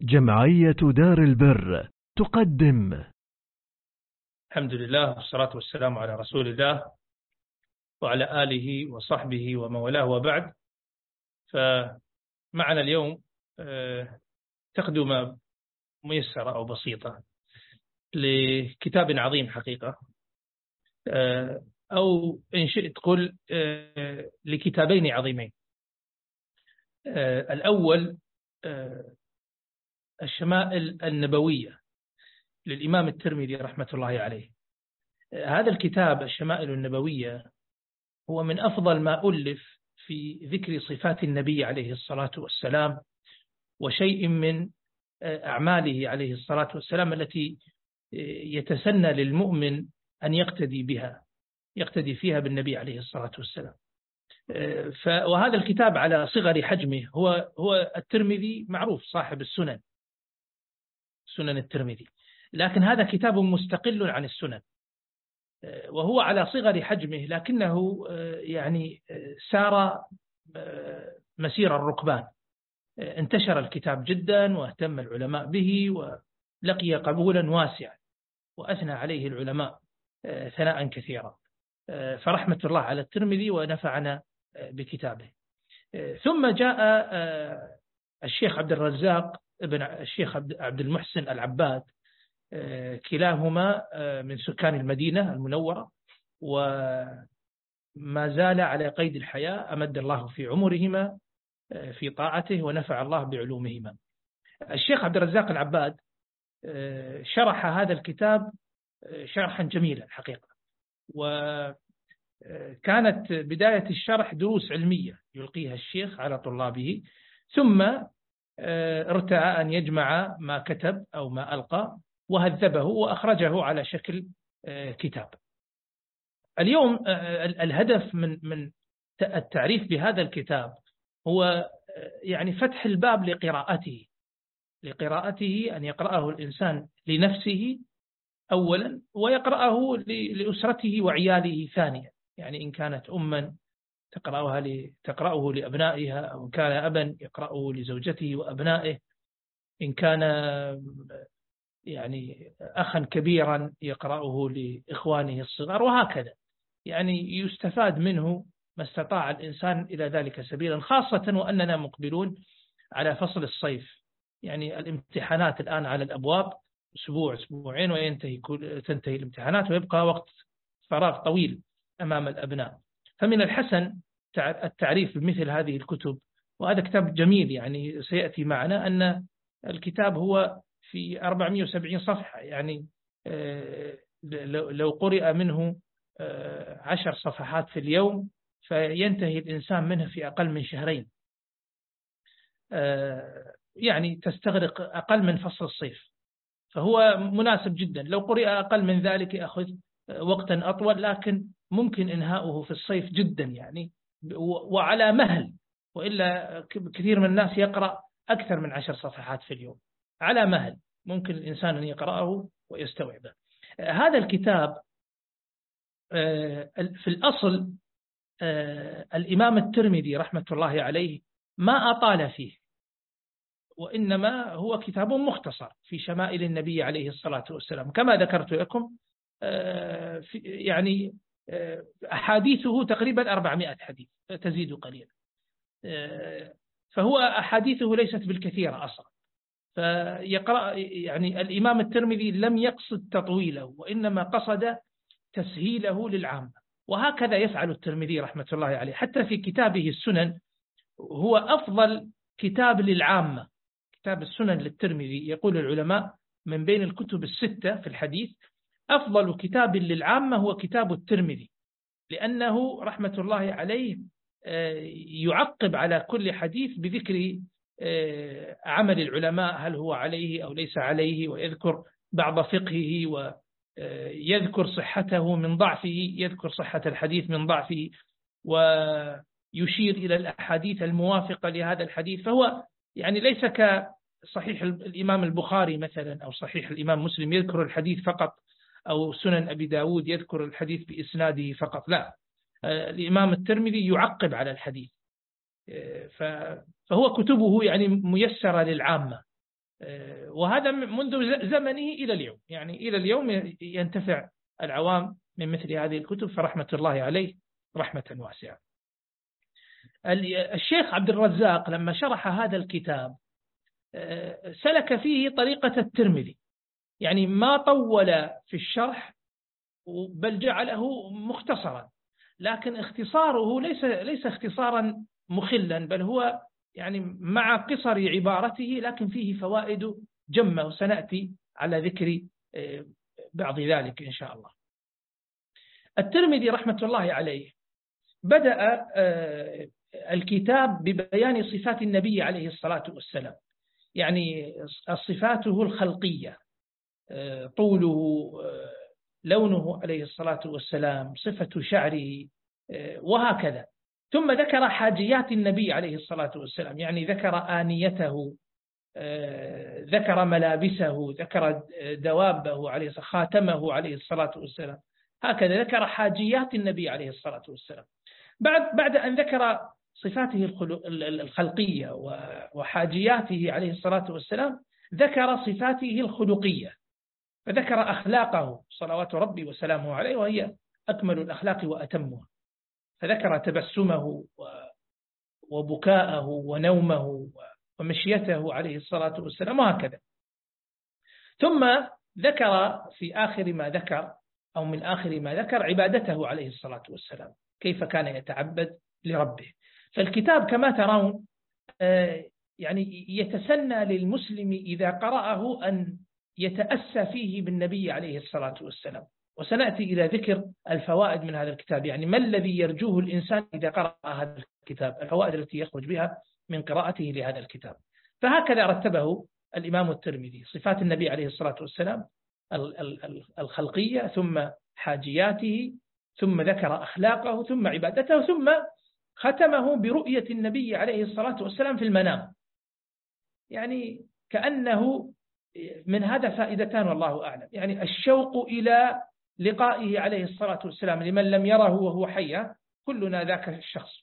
جمعية دار البر تقدم. الحمد لله والصلاة والسلام على رسول الله وعلى آله وصحبه ومن والاه وبعد. فمعنا اليوم آه، تقدمة ميسرة أو بسيطة لكتاب عظيم حقيقة. آه، أو إن شئت قل آه، لكتابين عظيمين. الأول الشمائل النبوية للإمام الترمذي رحمة الله عليه. هذا الكتاب الشمائل النبوية هو من أفضل ما ألف في ذكر صفات النبي عليه الصلاة والسلام وشيء من أعماله عليه الصلاة والسلام التي يتسنى للمؤمن أن يقتدي بها يقتدي فيها بالنبي عليه الصلاة والسلام. وهذا الكتاب على صغر حجمه هو هو الترمذي معروف صاحب السنن. سنن الترمذي. لكن هذا كتاب مستقل عن السنن وهو على صغر حجمه لكنه يعني سار مسير الركبان. انتشر الكتاب جدا واهتم العلماء به ولقي قبولا واسعا وأثنى عليه العلماء ثناء كثيرا. فرحمة الله على الترمذي ونفعنا بكتابه. ثم جاء الشيخ عبد الرزاق ابن الشيخ عبد المحسن العباد آه، كلاهما آه، من سكان المدينة المنورة وما زال على قيد الحياة أمد الله في عمرهما آه، في طاعته ونفع الله بعلومهما. الشيخ عبد الرزاق العباد شرح هذا الكتاب شرحا جميلا حقيقة. وكانت بداية الشرح دروس علمية يلقيها الشيخ على طلابه ثم ارتأى أن يجمع ما كتب أو ما ألقى وهذبه وأخرجه على شكل آه، كتاب. اليوم آه، الهدف من من التعريف بهذا الكتاب هو آه، يعني فتح الباب لقراءته لقراءته أن يقرأه الإنسان لنفسه أولا ويقرأه لأسرته وعياله ثانيا. يعني إن كانت أما تقرأها تقرأه لأبنائها أو إن كان أبا يقرأه لزوجته وأبنائه. إن كان يعني أخا كبيرا يقرأه لإخوانه الصغار وهكذا. يعني يستفاد منه ما استطاع الإنسان إلى ذلك سبيلا خاصة وأننا مقبلون على فصل الصيف. يعني الامتحانات الآن على الأبواب أسبوع أسبوعين وينتهي كل تنتهي الامتحانات ويبقى وقت فراغ طويل أمام الأبناء. فمن الحسن التعريف بمثل هذه الكتب. وهذا كتاب جميل يعني سيأتي معنا أن الكتاب هو في 470 صفحة يعني آه، لو قرئ منه آه، عشر صفحات في اليوم فينتهي الإنسان منه في أقل من شهرين. آه، يعني تستغرق أقل من فصل الصيف. فهو مناسب جدا. لو قرئ أقل من ذلك يأخذ وقتا أطول لكن ممكن إنهاؤه في الصيف جدا يعني وعلى مهل وإلا كثير من الناس يقرأ أكثر من عشر صفحات في اليوم. على مهل ممكن الإنسان أن يقرأه ويستوعبه. هذا الكتاب آه، في الأصل آه، الإمام الترمذي رحمة الله عليه ما أطال فيه وإنما هو كتاب مختصر في شمائل النبي عليه الصلاة والسلام. كما ذكرت لكم آه، يعني أحاديثه تقريبا 400 حديث تزيد قليلا. فهو أحاديثه ليست بالكثيرة أصلا. فيقرأ يعني الإمام الترمذي لم يقصد تطويله وإنما قصد تسهيله للعامة. وهكذا يفعل الترمذي رحمة الله عليه. حتى في كتابه السنن هو أفضل كتاب للعامة. كتاب السنن للترمذي يقول العلماء من بين الكتب الستة في الحديث أفضل كتاب للعامة هو كتاب الترمذي لأنه رحمة الله عليه آه، يعقب على كل حديث بذكر آه، عمل العلماء هل هو عليه أو ليس عليه ويذكر بعض فقهه ويذكر صحته من ضعفه يذكر صحة الحديث من ضعفه ويشير إلى الأحاديث الموافقة لهذا الحديث. فهو يعني ليس كصحيح الإمام البخاري مثلا أو صحيح الإمام مسلم يذكر الحديث فقط أو سنن أبي داود يذكر الحديث بإسناده فقط. لا آه، الإمام الترمذي يعقب على الحديث. فهو كتبه يعني ميسرة للعامة. وهذا منذ زمنه إلى اليوم. يعني إلى اليوم ينتفع العوام من مثل هذه الكتب فرحمة الله عليه رحمة واسعة. الشيخ عبد الرزاق لما شرح هذا الكتاب سلك فيه طريقة الترمذي. يعني ما طول في الشرح بل جعله مختصرا. لكن اختصاره ليس ليس اختصارا مخلا بل هو يعني مع قصر عبارته لكن فيه فوائد جمة وسنأتي على ذكر آه، بعض ذلك إن شاء الله. الترمذي رحمة الله عليه بدأ آه، الكتاب ببيان صفات النبي عليه الصلاة والسلام. يعني صفاته الخلقية. طوله لونه عليه الصلاة والسلام صفة شعره وهكذا. ثم ذكر حاجيات النبي عليه الصلاة والسلام يعني ذكر آنيته ذكر ملابسه ذكر دوابه عليه خاتمه عليه الصلاة والسلام. هكذا ذكر حاجيات النبي عليه الصلاة والسلام. بعد بعد أن ذكر صفاته الخلقية وحاجياته عليه الصلاة والسلام ذكر صفاته الخلقية. فذكر أخلاقه صلوات ربي وسلامه عليه وهي أكمل الأخلاق وأتمها. فذكر تبسمه وبكاءه ونومه ومشيته عليه الصلاة والسلام وهكذا. ثم ذكر في آخر ما ذكر أو من آخر ما ذكر عبادته عليه الصلاة والسلام كيف كان يتعبد لربه. فالكتاب كما ترون آه، يعني يتسنى للمسلم إذا قرأه أن يتأسى فيه بالنبي عليه الصلاة والسلام. وسنأتي إلى ذكر الفوائد من هذا الكتاب. يعني ما الذي يرجوه الإنسان إذا قرأ هذا الكتاب؟ الفوائد التي يخرج بها من قراءته لهذا الكتاب. فهكذا رتبه الإمام الترمذي. صفات النبي عليه الصلاة والسلام الخلقية ثم حاجياته ثم ذكر أخلاقه ثم عبادته ثم ختمه برؤية النبي عليه الصلاة والسلام في المنام. يعني كأنه من هذا فائدتان والله أعلم. يعني الشوق إلى لقائه عليه الصلاة والسلام لمن لم يره وهو حي كلنا ذاك الشخص.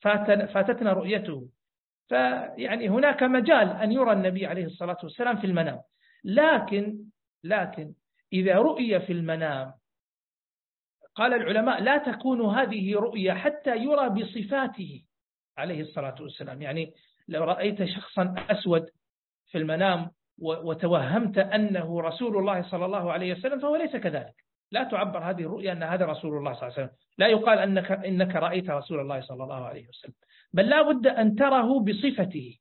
فاتتنا رؤيته. فيعني هناك مجال أن يرى النبي عليه الصلاة والسلام في المنام. لكن لكن إذا رؤي في المنام قال العلماء لا تكون هذه رؤية حتى يرى بصفاته عليه الصلاة والسلام. يعني لو رأيت شخصا أسود في المنام وتوهمت أنه رسول الله صلى الله عليه وسلم فهو ليس كذلك. لا تعبر هذه الرؤيا أن هذا رسول الله صلى الله عليه وسلم. لا يقال أنك, إنك رأيت رسول الله صلى الله عليه وسلم. بل لا بد أن تره بصفته.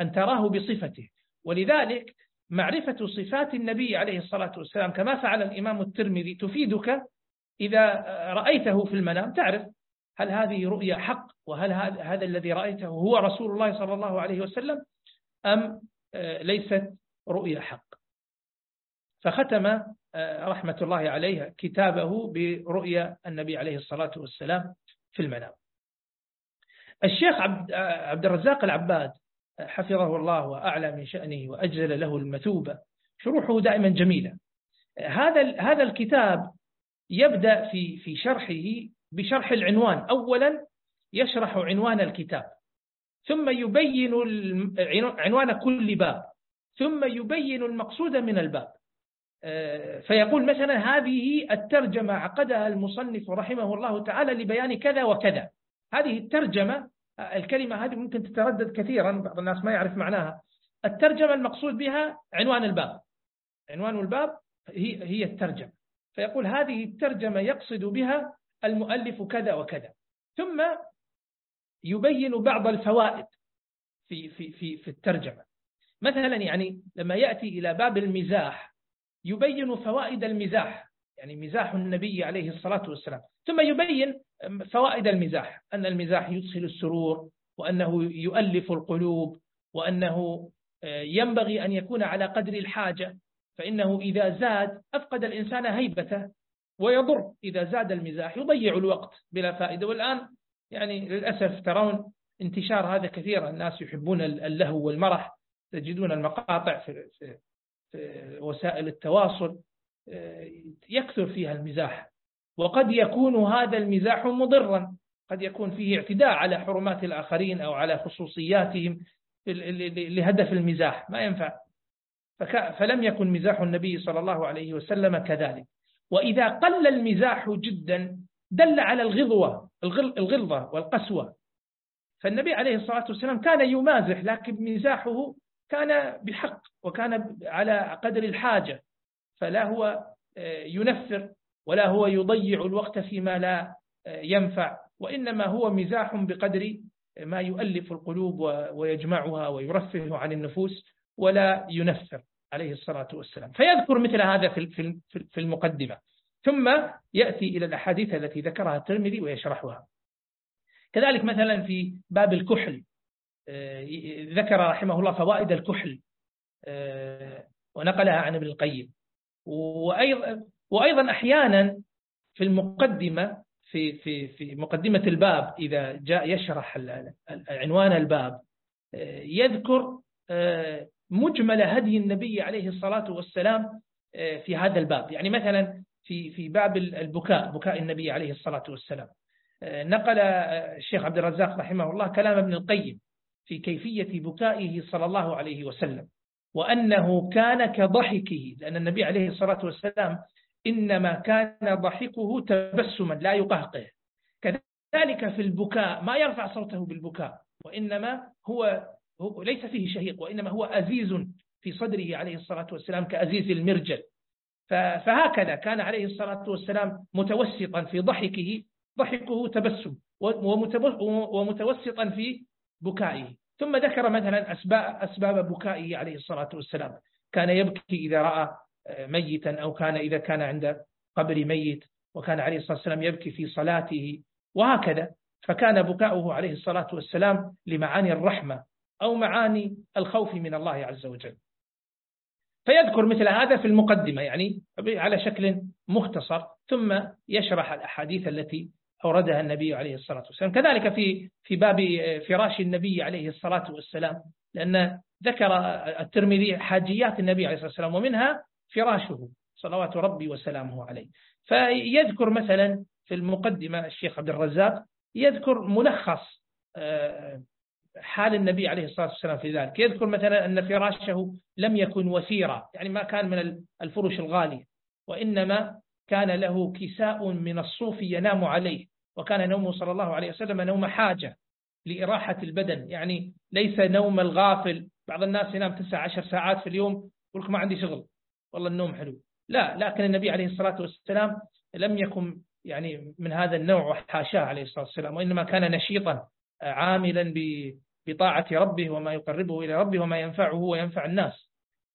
أن تراه بصفته. ولذلك معرفة صفات النبي عليه الصلاة والسلام كما فعل الإمام الترمذي تفيدك إذا رأيته في المنام. تعرف هل هذه رؤيا حق؟ وهل هذا الذي رأيته هو رسول الله صلى الله عليه وسلم؟ أم ليست رؤيا حق. فختم آه، رحمة الله عليه كتابه برؤيا النبي عليه الصلاة والسلام في المنام. الشيخ عبد, آه، الرزاق العباد حفظه الله وأعلى من شأنه وأجزل له المثوبة شروحه دائما جميلة. هذا هذا الكتاب يبدأ في في شرحه بشرح العنوان. أولا يشرح عنوان الكتاب. ثم يبين عنوان كل باب. ثم يبين المقصود من الباب. آه، فيقول مثلا هذه الترجمة عقدها المصنف رحمه الله تعالى لبيان كذا وكذا. هذه الترجمة الكلمة هذه ممكن تتردد كثيرا بعض الناس ما يعرف معناها. الترجمة المقصود بها عنوان الباب. عنوان الباب هي هي الترجمة. فيقول هذه الترجمة يقصد بها المؤلف كذا وكذا. ثم يبين بعض الفوائد في في في في الترجمة. مثلا يعني لما يأتي إلى باب المزاح يبين فوائد المزاح. يعني مزاح النبي عليه الصلاة والسلام. ثم يبين فوائد المزاح. أن المزاح يدخل السرور وأنه يؤلف القلوب وأنه آه، ينبغي أن يكون على قدر الحاجة. فإنه إذا زاد أفقد الإنسان هيبته ويضر. إذا زاد المزاح يضيع الوقت بلا فائدة. والآن يعني للأسف ترون انتشار هذا كثيرا. الناس يحبون اللهو والمرح تجدون المقاطع في, وسائل التواصل آه، يكثر فيها المزاح. وقد يكون هذا المزاح مضرا. قد يكون فيه اعتداء على حرمات الآخرين أو على خصوصياتهم لهدف المزاح. ما ينفع. فلم يكن مزاح النبي صلى الله عليه وسلم كذلك. وإذا قل المزاح جدا دل على الغضوة. الغلظة والقسوة. فالنبي عليه الصلاة والسلام كان يمازح لكن مزاحه كان بحق وكان على قدر الحاجة. فلا هو آه، ينفر ولا هو يضيع الوقت فيما لا آه، ينفع. وإنما هو مزاح بقدر ما يؤلف القلوب ويجمعها ويرفه عن النفوس ولا ينفر عليه الصلاة والسلام. فيذكر مثل هذا في المقدمة. ثم يأتي إلى الأحاديث التي ذكرها الترمذي ويشرحها. كذلك مثلا في باب الكحل آه، ذكر رحمه الله فوائد الكحل آه، ونقلها عن ابن القيم. وأيضا, أحيانا في المقدمة في في في مقدمة الباب إذا جاء يشرح عنوان الباب آه، يذكر مجمل هدي النبي عليه الصلاة والسلام في هذا الباب. يعني مثلا في في باب البكاء بكاء النبي عليه الصلاة والسلام. نقل الشيخ عبد الرزاق رحمه الله كلام ابن القيم في كيفية بكائه صلى الله عليه وسلم وأنه كان كضحكه لأن النبي عليه الصلاة والسلام إنما كان ضحكه تبسما لا يقهقه. كذلك في البكاء ما يرفع صوته بالبكاء وإنما هو, هو ليس فيه شهيق وإنما هو أزيز في صدره عليه الصلاة والسلام كأزيز المرجل. فهكذا كان عليه الصلاة والسلام متوسطا في ضحكه ضحكه تبسم ومتوسطا في بكائه. ثم ذكر مثلا أسباب, أسباب بكائه عليه الصلاة والسلام. كان يبكي إذا رأى ميتا أو كان إذا كان عند قبر ميت وكان عليه الصلاة والسلام يبكي في صلاته وهكذا. فكان بكاؤه عليه الصلاة والسلام لمعاني الرحمة أو معاني الخوف من الله عز وجل. فيذكر مثل هذا في المقدمة يعني على شكل مختصر ثم يشرح الأحاديث التي أوردها النبي عليه الصلاة والسلام. كذلك في في باب فراش النبي عليه الصلاة والسلام لأن ذكر الترمذي حاجيات النبي عليه الصلاة والسلام ومنها فراشه صلوات ربي وسلامه عليه. فيذكر مثلا في المقدمة الشيخ عبد الرزاق يذكر ملخص آه، حال النبي عليه الصلاة والسلام في ذلك. يذكر مثلا أن فراشه لم يكن وثيرا يعني ما كان من الفرش الغالية وإنما كان له كساء من الصوف ينام عليه وكان نومه صلى الله عليه وسلم نوم حاجة لإراحة البدن. يعني ليس نوم الغافل. بعض الناس ينام تسع عشر ساعات في اليوم يقول لك ما عندي شغل. والله النوم حلو. لا لكن النبي عليه الصلاة والسلام لم يكن يعني من هذا النوع وحاشاه عليه الصلاة والسلام وإنما كان نشيطا عاملا بطاعة ربه وما يقربه إلى ربه وما ينفعه وينفع الناس.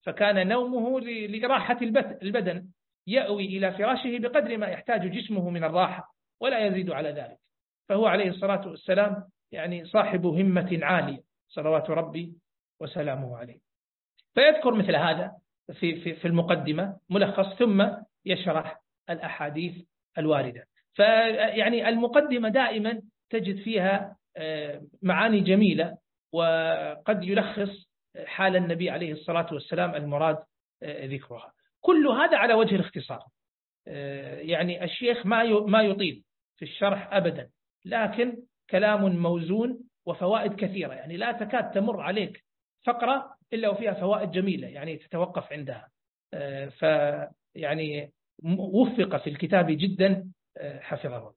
فكان نومه لراحة البدن يأوي إلى فراشه بقدر ما يحتاج جسمه من الراحة ولا يزيد على ذلك. فهو عليه الصلاة والسلام يعني صاحب همة عالية صلوات ربي وسلامه عليه. فيذكر مثل هذا في, في, في المقدمة ملخص ثم يشرح الأحاديث الواردة. فيعني المقدمة دائما تجد فيها آه، معاني جميلة وقد يلخص حال النبي عليه الصلاة والسلام المراد آه، ذكرها. كل هذا على وجه الاختصار. آه، يعني الشيخ ما ما يطيل في الشرح أبدا لكن كلام موزون وفوائد كثيرة. يعني لا تكاد تمر عليك فقرة إلا وفيها فوائد جميلة يعني تتوقف عندها. آه، فيعني وفق في الكتاب جدا حفظه الله.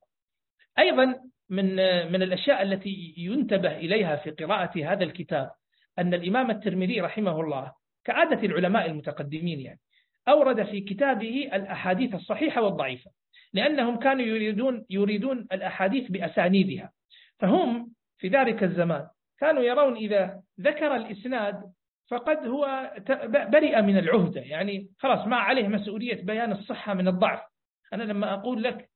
أيضا من من الأشياء التي ينتبه إليها في قراءة هذا الكتاب أن الإمام الترمذي رحمه الله كعادة العلماء المتقدمين يعني أورد في كتابه الأحاديث الصحيحة والضعيفة لأنهم كانوا يريدون يريدون الأحاديث بأسانيدها. فهم في ذلك الزمان كانوا يرون إذا ذكر الإسناد فقد هو برئ من العهدة يعني خلاص ما عليه مسؤولية بيان الصحة من الضعف. أنا لما أقول لك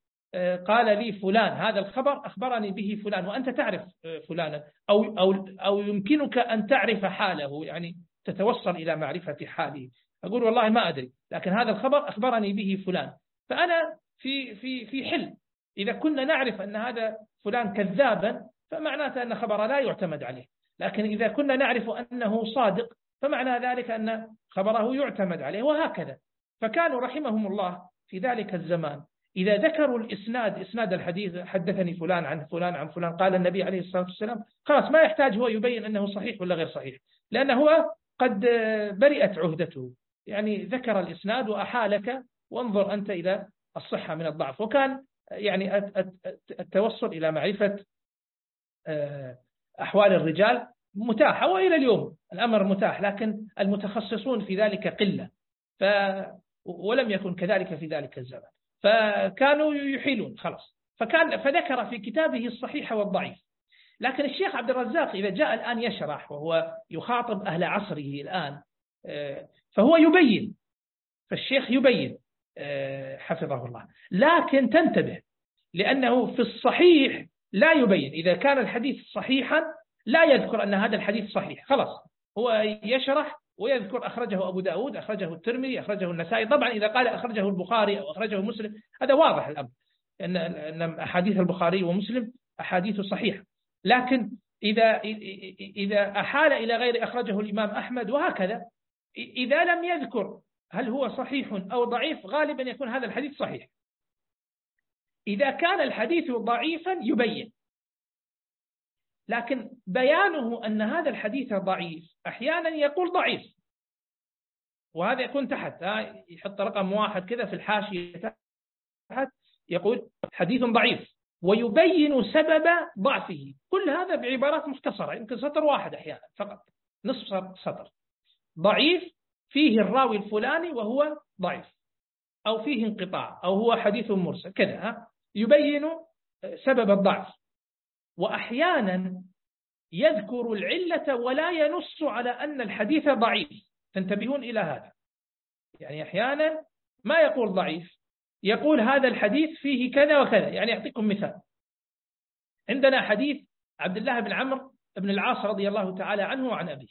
قال لي فلان هذا الخبر أخبرني به فلان وأنت تعرف آه، فلانا أو, أو, أو يمكنك أن تعرف حاله يعني تتوصل إلى معرفة حاله. أقول والله ما أدري لكن هذا الخبر أخبرني به فلان. فأنا في في في حل إذا كنا نعرف أن هذا فلان كذابا فمعناته أن خبره لا يعتمد عليه. لكن إذا كنا نعرف أنه صادق فمعنى ذلك أن خبره يعتمد عليه وهكذا. فكانوا رحمهم الله في ذلك الزمان. إذا ذكروا الإسناد إسناد الحديث حدثني فلان عن فلان عن فلان قال النبي عليه الصلاة والسلام خلاص ما يحتاج هو يبين أنه صحيح ولا غير صحيح لأنه هو قد برئت عهدته. يعني ذكر الإسناد وأحالك وانظر أنت إلى الصحة من الضعف. وكان يعني التوصل إلى معرفة آه، أحوال الرجال متاحة وإلى اليوم الأمر متاح لكن المتخصصون في ذلك قلة. ف ولم يكن كذلك في ذلك الزمن. فكانوا يحيلون خلاص. فكان فذكر في كتابه الصحيح والضعيف. لكن الشيخ عبد الرزاق إذا جاء الآن يشرح وهو يخاطب أهل عصره الآن آه، فهو يبين فالشيخ يبين آه، حفظه الله. لكن تنتبه لأنه في الصحيح لا يبين. إذا كان الحديث صحيحا لا يذكر أن هذا الحديث صحيح. خلاص. هو يشرح ويذكر أخرجه أبو داود أخرجه الترمذي أخرجه النسائي. طبعا إذا قال أخرجه البخاري أو أخرجه مسلم هذا واضح الأمر أن أحاديث البخاري ومسلم أحاديث صحيحة. لكن إذا إذا أحال إلى غير أخرجه الإمام أحمد وهكذا إذا لم يذكر هل هو صحيح أو ضعيف غالبا يكون هذا الحديث صحيح. إذا كان الحديث ضعيفا يبين. لكن بيانه أن هذا الحديث ضعيف أحيانا يقول ضعيف. وهذا يكون تحت يحط رقم واحد كذا في الحاشية تحت يقول حديث ضعيف. ويبين سبب ضعفه. كل هذا بعبارات مختصرة يمكن سطر واحد أحيانا فقط نصف سطر. ضعيف فيه الراوي الفلاني وهو ضعيف. أو فيه انقطاع أو هو حديث مرسل كذا يبين سبب الضعف. وأحيانا يذكر العلة ولا ينص على أن الحديث ضعيف. تنتبهون إلى هذا. يعني أحيانا ما يقول ضعيف يقول هذا الحديث فيه كذا وكذا. يعني أعطيكم مثال. عندنا حديث عبد الله بن عمرو بن العاص رضي الله تعالى عنه وعن أبيه.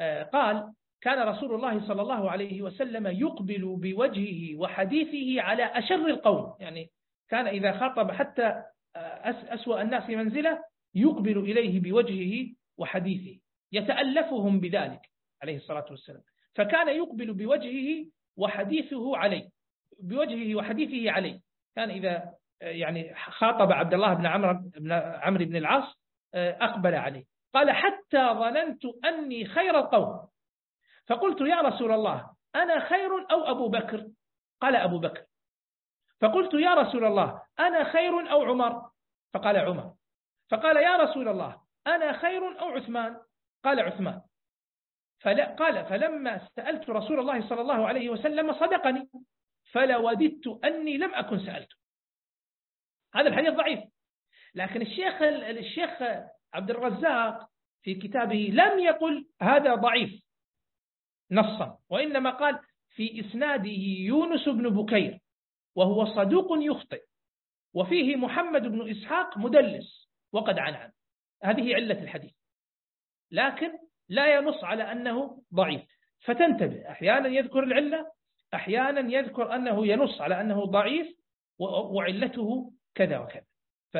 آه، قال كان رسول الله صلى الله عليه وسلم يقبل بوجهه وحديثه على أشر القوم. يعني كان إذا خاطب حتى أسوأ الناس منزلة يقبل إليه بوجهه وحديثه يتألفهم بذلك عليه الصلاة والسلام. فكان يقبل بوجهه وحديثه عليه بوجهه وحديثه عليه. كان إذا يعني خاطب عبد الله بن عمرو بن عمرو بن العاص أقبل عليه. قال حتى ظننت أني خير القوم. فقلت يا رسول الله أنا خير أو أبو بكر؟ قال أبو بكر. فقلت يا رسول الله أنا خير أو عمر؟ فقال عمر. فقال يا رسول الله أنا خير أو عثمان؟ قال عثمان. فلا قال فلما سألت رسول الله صلى الله عليه وسلم صدقني فلوددت أني لم أكن سألته. هذا الحديث ضعيف. لكن الشيخ الشيخ عبد الرزاق في كتابه لم يقل هذا ضعيف نصا وإنما قال في إسناده يونس بن بكير. وهو صدوق يخطئ. وفيه محمد بن إسحاق مدلس وقد عنعن. هذه علة الحديث. لكن لا ينص على أنه ضعيف. فتنتبه. أحيانا يذكر العلة أحيانا يذكر أنه ينص على أنه ضعيف وعلته كذا وكذا. ف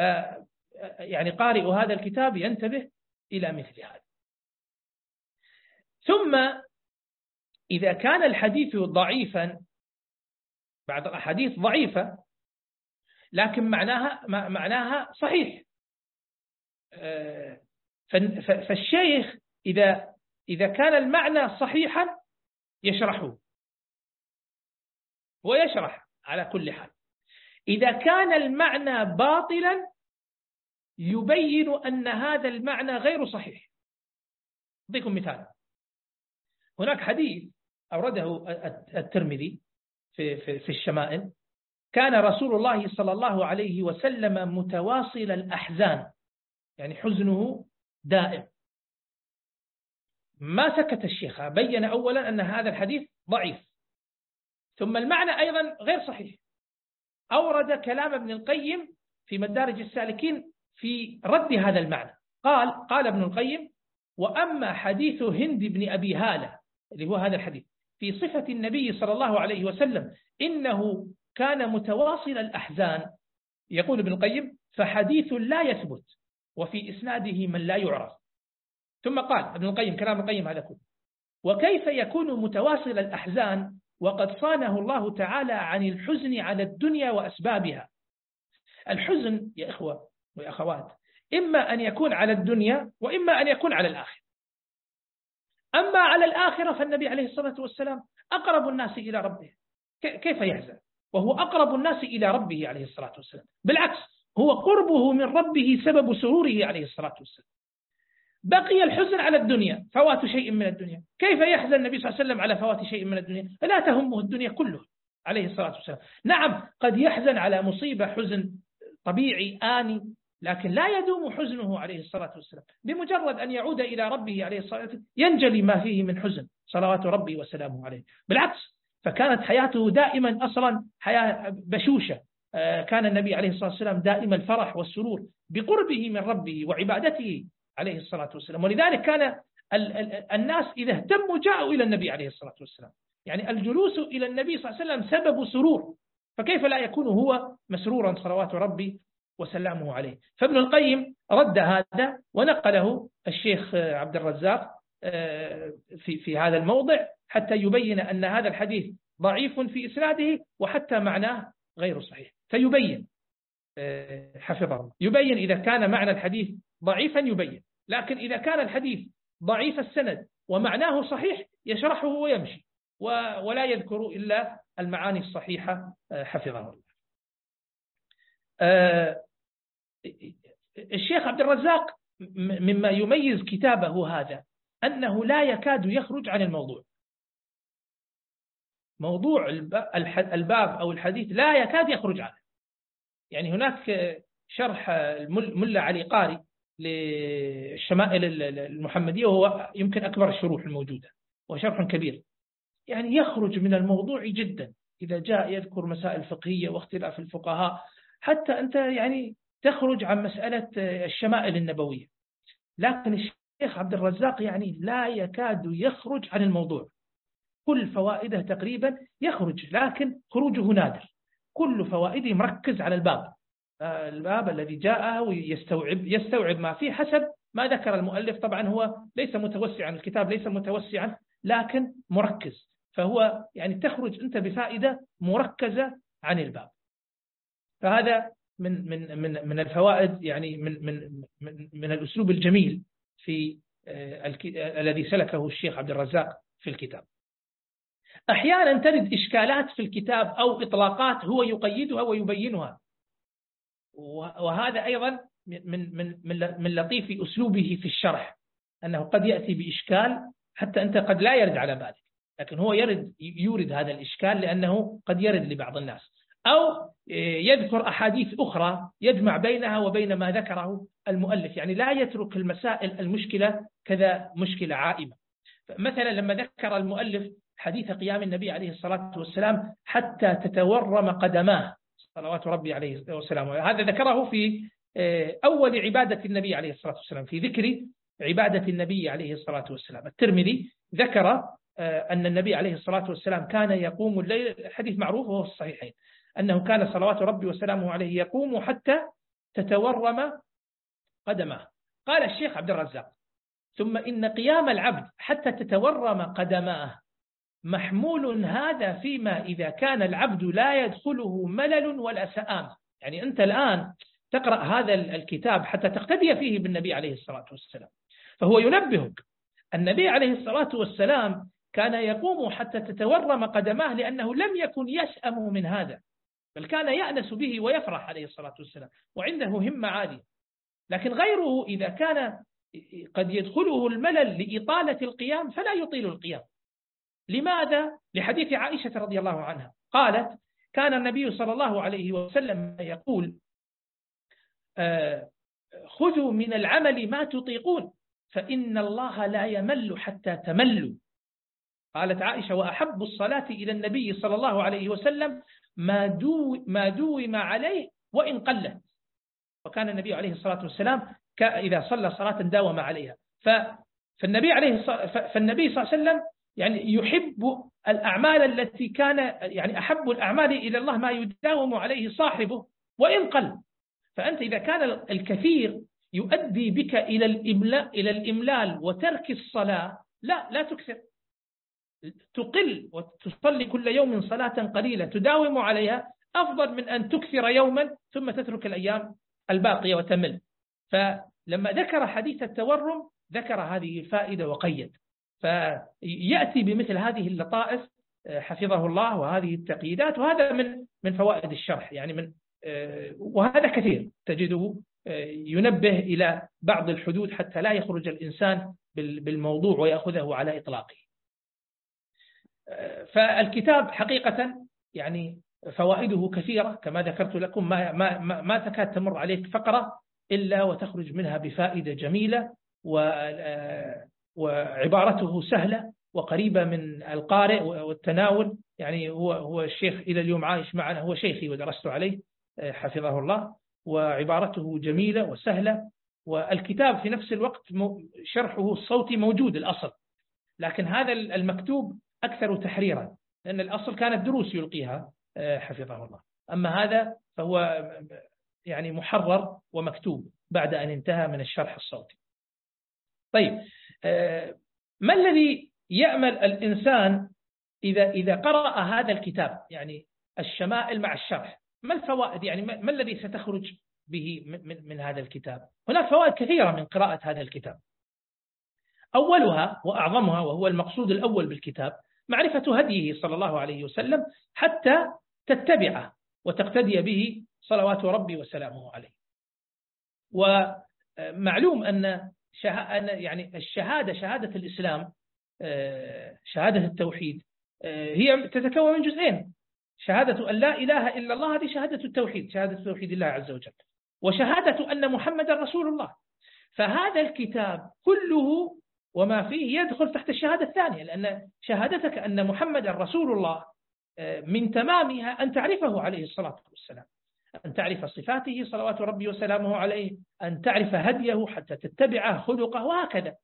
يعني قارئ هذا الكتاب ينتبه إلى مثل هذا. ثم إذا كان الحديث ضعيفا بعض الأحاديث ضعيفة لكن معناها معناها صحيح. آه، فالشيخ إذا إذا كان المعنى صحيحا يشرحه. ويشرح على كل حال. إذا كان المعنى باطلا يبين أن هذا المعنى غير صحيح. أعطيكم مثال. هناك حديث أورده الترمذي. في, في, في الشمائل. كان رسول الله صلى الله عليه وسلم متواصل الأحزان يعني حزنه دائم. ما سكت الشيخ بين أولا أن هذا الحديث ضعيف. ثم المعنى أيضا غير صحيح. أورد كلام ابن القيم في مدارج السالكين في رد هذا المعنى. قال قال ابن القيم وأما حديث هند بن أبي هالة اللي هو هذا الحديث في صفة النبي صلى الله عليه وسلم إنه كان متواصل الأحزان. يقول ابن القيم فحديث لا يثبت وفي إسناده من لا يعرف. ثم قال ابن القيم كلام القيم هذا كله وكيف يكون متواصل الأحزان؟ وقد صانه الله تعالى عن الحزن على الدنيا وأسبابها. الحزن يا إخوة ويا أخوات إما أن يكون على الدنيا وإما أن يكون على الآخر أما على الآخرة فالنبي عليه الصلاة والسلام أقرب الناس إلى ربه. كيف يحزن؟ وهو أقرب الناس إلى ربه عليه الصلاة والسلام. بالعكس هو قربه من ربه سبب سروره عليه الصلاة والسلام. بقي الحزن على الدنيا فوات شيء من الدنيا. كيف يحزن النبي صلى الله عليه وسلم على فوات شيء من الدنيا؟ لا تهمه الدنيا كلها عليه الصلاة والسلام. نعم قد يحزن على مصيبة حزن طبيعي آني لكن لا يدوم حزنه عليه الصلاة والسلام. بمجرد أن يعود إلى ربه عليه الصلاة والسلام ينجلي ما فيه من حزن. صلوات ربي وسلامه عليه. بالعكس فكانت حياته دائما أصلا حياة بشوشة. آه، كان النبي عليه الصلاة والسلام دائما الفرح والسرور بقربه من ربه وعبادته عليه الصلاة والسلام. ولذلك كان الناس إذا اهتموا جاءوا إلى النبي عليه الصلاة والسلام. يعني الجلوس إلى النبي صلى الله عليه وسلم سبب سرور. فكيف لا يكون هو مسرورا صلوات ربي وسلامه عليه. فابن القيم رد هذا ونقله الشيخ عبد الرزاق آه، في في هذا الموضع حتى يبين أن هذا الحديث ضعيف في إسناده وحتى معناه غير صحيح. فيبين آه، حفظه يبين إذا كان معنى الحديث ضعيفا يبين لكن إذا كان الحديث ضعيف السند ومعناه صحيح يشرحه ويمشي ولا يذكر إلا المعاني الصحيحة آه، حفظه الله. الشيخ عبد الرزاق مما يميز كتابه هذا أنه لا يكاد يخرج عن الموضوع. موضوع الباب أو الحديث لا يكاد يخرج عنه. يعني هناك شرح الملا علي قاري للشمائل المحمدية وهو يمكن أكبر الشروح الموجودة وشرح كبير. يعني يخرج من الموضوع جدا. إذا جاء يذكر مسائل فقهية واختلاف الفقهاء حتى أنت يعني تخرج عن مسألة الشمائل النبوية. لكن الشيخ عبد الرزاق يعني لا يكاد يخرج عن الموضوع. كل فوائده تقريبا يخرج لكن خروجه نادر. كل فوائده مركز على الباب. الباب الذي جاءه ويستوعب يستوعب ما فيه حسب ما ذكر المؤلف. طبعا هو ليس متوسعا الكتاب ليس متوسعا لكن مركز. فهو يعني تخرج أنت بفائدة مركزة عن الباب. فهذا من من من من الفوائد يعني من من من, من الأسلوب الجميل في آه، الذي سلكه الشيخ عبد الرزاق في الكتاب. أحيانا ترد إشكالات في الكتاب أو إطلاقات هو يقيدها ويبينها. وهذا أيضا من من من من لطيف أسلوبه في الشرح أنه قد يأتي بإشكال حتى أنت قد لا يرد على بالك. لكن هو يرد يورد هذا الإشكال لأنه قد يرد لبعض الناس. أو يذكر أحاديث أخرى يجمع بينها وبين ما ذكره المؤلف. يعني لا يترك المسائل المشكلة كذا مشكلة عائمة. مثلا لما ذكر المؤلف حديث قيام النبي عليه الصلاة والسلام حتى تتورم قدماه صلوات ربي عليه والسلام هذا ذكره في آه، أول عبادة النبي عليه الصلاة والسلام في ذكر عبادة النبي عليه الصلاة والسلام. الترمذي ذكر آه، أن النبي عليه الصلاة والسلام كان يقوم الليل حديث معروف وهو الصحيحين. أنه كان صلوات ربي وسلامه عليه يقوم حتى تتورم قدماه قال الشيخ عبد الرزاق ثم إن قيام العبد حتى تتورم قدماه محمول هذا فيما إذا كان العبد لا يدخله ملل ولا سآمة يعني أنت الآن تقرأ هذا الكتاب حتى تقتدي فيه بالنبي عليه الصلاة والسلام. فهو ينبهك النبي عليه الصلاة والسلام كان يقوم حتى تتورم قدماه لأنه لم يكن يسأم من هذا. بل كان يأنس به ويفرح عليه الصلاة والسلام وعنده همة عالية. لكن غيره إذا كان قد يدخله الملل لإطالة القيام فلا يطيل القيام. لماذا؟ لحديث عائشة رضي الله عنها. قالت كان النبي صلى الله عليه وسلم يقول آه، خذوا من العمل ما تطيقون فإن الله لا يمل حتى تملوا. قالت عائشة وأحب الصلاة إلى النبي صلى الله عليه وسلم ما, دو ما دوم عليه وإن قلت. وكان النبي عليه الصلاة والسلام إذا صلى صلاة داوم عليها. فالنبي عليه فالنبي صلى الله عليه وسلم يعني يحب الأعمال التي كان يعني أحب الأعمال إلى الله ما يداوم عليه صاحبه وإن قل. فأنت إذا كان الكثير يؤدي بك إلى إلى الإملال وترك الصلاة لا لا تكثر. تقل وتصلي كل يوم صلاة قليلة تداوم عليها أفضل من أن تكثر يوما ثم تترك الأيام الباقية وتمل. فلما ذكر حديث التورم ذكر هذه الفائدة وقيد. فيأتي بمثل هذه اللطائف حفظه الله وهذه التقييدات وهذا من من فوائد الشرح. يعني من وهذا كثير تجده ينبه إلى بعض الحدود حتى لا يخرج الإنسان بالموضوع ويأخذه على إطلاقه. فالكتاب حقيقة يعني فوائده كثيرة كما ذكرت لكم ما, ما, ما تكاد تمر عليك فقرة إلا وتخرج منها بفائدة جميلة وعبارته سهلة وقريبة من القارئ والتناول. يعني هو هو الشيخ إلى اليوم عايش معنا هو شيخي ودرست عليه حفظه الله. وعبارته جميلة وسهلة والكتاب في نفس الوقت شرحه الصوتي موجود الأصل. لكن هذا المكتوب أكثر تحريرا لأن الأصل كانت دروس يلقيها آه، حفظه الله. أما هذا فهو يعني محرر ومكتوب بعد أن انتهى من الشرح الصوتي. طيب آه، ما الذي يأمل الإنسان إذا إذا قرأ هذا الكتاب يعني الشمائل مع الشرح؟ ما الفوائد؟ يعني ما الذي ستخرج به من, من هذا الكتاب؟ هناك فوائد كثيرة من قراءة هذا الكتاب. أولها وأعظمها وهو المقصود الأول بالكتاب معرفة هديه صلى الله عليه وسلم حتى تتبعه وتقتدي به صلوات ربي وسلامه عليه. ومعلوم أن يعني الشهادة شهادة الإسلام آه، شهادة التوحيد آه، هي تتكون من جزئين. شهادة أن لا إله إلا الله هذه شهادة التوحيد شهادة توحيد الله عز وجل. وشهادة أن محمد رسول الله. فهذا الكتاب كله وما فيه يدخل تحت الشهادة الثانية لأن شهادتك أن محمد رسول الله آه، من تمامها أن تعرفه عليه الصلاة والسلام أن تعرف صفاته صلوات ربي وسلامه عليه أن تعرف هديه حتى تتبعه خلقه وهكذا.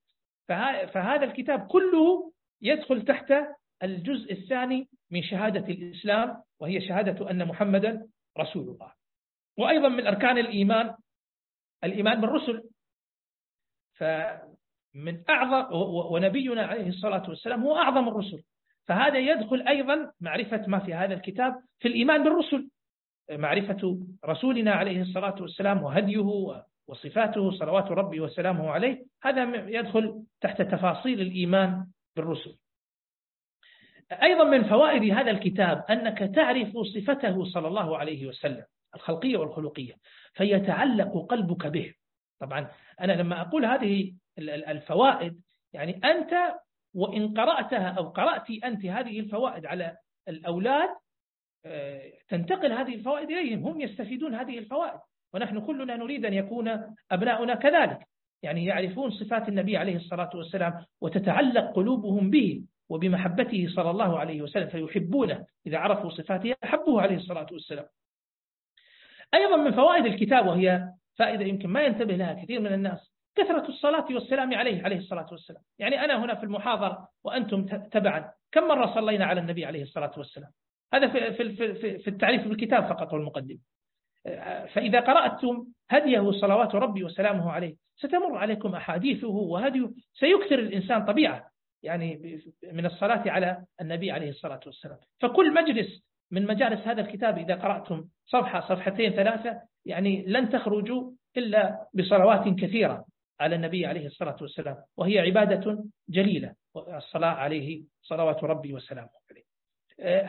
فهذا الكتاب كله يدخل تحت الجزء الثاني من شهادة الإسلام وهي شهادة أن محمدا رسول الله. وأيضا من أركان الإيمان الإيمان بالرسل. فمن أعظم ونبينا عليه الصلاة والسلام هو أعظم الرسل. فهذا يدخل أيضا معرفة ما في هذا الكتاب في الإيمان بالرسل. معرفة رسولنا عليه الصلاة والسلام وهديه وصفاته صلوات ربي وسلامه عليه. هذا يدخل تحت تفاصيل الإيمان بالرسل. أيضا من فوائد هذا الكتاب أنك تعرف صفته صلى الله عليه وسلم الخلقية والخلقية فيتعلق قلبك به. طبعا أنا لما أقول هذه الفوائد يعني أنت وإن قرأتها أو قرأت أنت هذه الفوائد على الأولاد آه، تنتقل هذه الفوائد إليهم هم يستفيدون هذه الفوائد. ونحن كلنا نريد أن يكون أبناؤنا كذلك يعني يعرفون صفات النبي عليه الصلاة والسلام وتتعلق قلوبهم به وبمحبته صلى الله عليه وسلم فيحبونه إذا عرفوا صفاته أحبوه عليه الصلاة والسلام. أيضا من فوائد الكتاب وهي فائدة يمكن ما ينتبه لها كثير من الناس كثرة الصلاة والسلام عليه عليه الصلاة والسلام. يعني أنا هنا في المحاضرة وأنتم تبعا. كم مرة صلينا على النبي عليه الصلاة والسلام؟ هذا في, في, في, في التعريف بالكتاب فقط والمقدم. فإذا قرأتم هديه صلوات ربي وسلامه عليه ستمر عليكم أحاديثه وهديه سيكثر الإنسان طبيعة يعني من الصلاة على النبي عليه الصلاة والسلام. فكل مجلس من مجالس هذا الكتاب إذا قرأتم صفحة صفحتين ثلاثة يعني لن تخرجوا إلا بصلوات كثيرة. على النبي عليه الصلاة والسلام. وهي عبادة جليلة. الصلاة عليه صلوات ربي وسلامه عليه.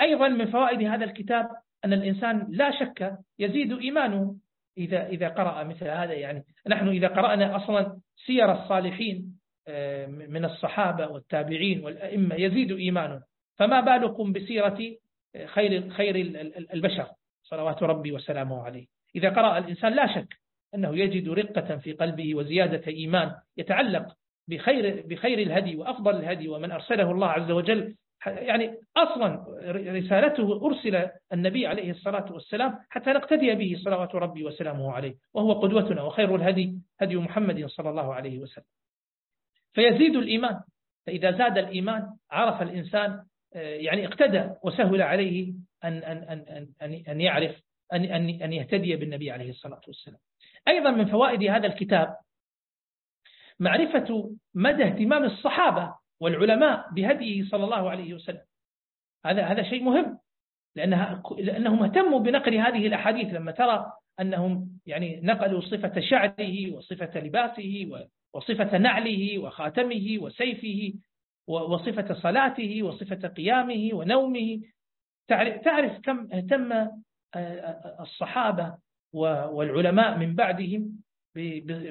أيضا من فوائد هذا الكتاب أن الإنسان لا شك يزيد إيمانه إذا إذا قرأ مثل هذا. يعني نحن إذا قرأنا أصلا سير الصالحين آه، من الصحابة والتابعين والأئمة يزيد إيمانه. فما بالكم بسيرة آه، خير خير البشر؟ صلوات ربي وسلامه عليه. إذا قرأ الإنسان لا شك أنه يجد رقة في قلبه وزيادة إيمان يتعلق بخير بخير الهدي وأفضل الهدي ومن أرسله الله عز وجل. يعني أصلا رسالته أرسل النبي عليه الصلاة والسلام حتى نقتدي به صلوات ربي وسلامه عليه وهو قدوتنا وخير الهدي هدي محمد صلى الله عليه وسلم. فيزيد الإيمان. فإذا زاد الإيمان عرف الإنسان يعني اقتدى وسهل عليه أن, أن, أن, أن, أن يعرف أن, أن, أن يهتدي بالنبي عليه الصلاة والسلام. أيضا من فوائد هذا الكتاب معرفة مدى اهتمام الصحابة والعلماء بهديه صلى الله عليه وسلم. هذا هذا شيء مهم لأنها لأنهم اهتموا بنقل هذه الأحاديث. لما ترى أنهم يعني نقلوا صفة شعره وصفة لباسه وصفة نعله وخاتمه وسيفه وصفة صلاته وصفة قيامه ونومه. تعرف كم اهتم آه، آه، الصحابة والعلماء من بعدهم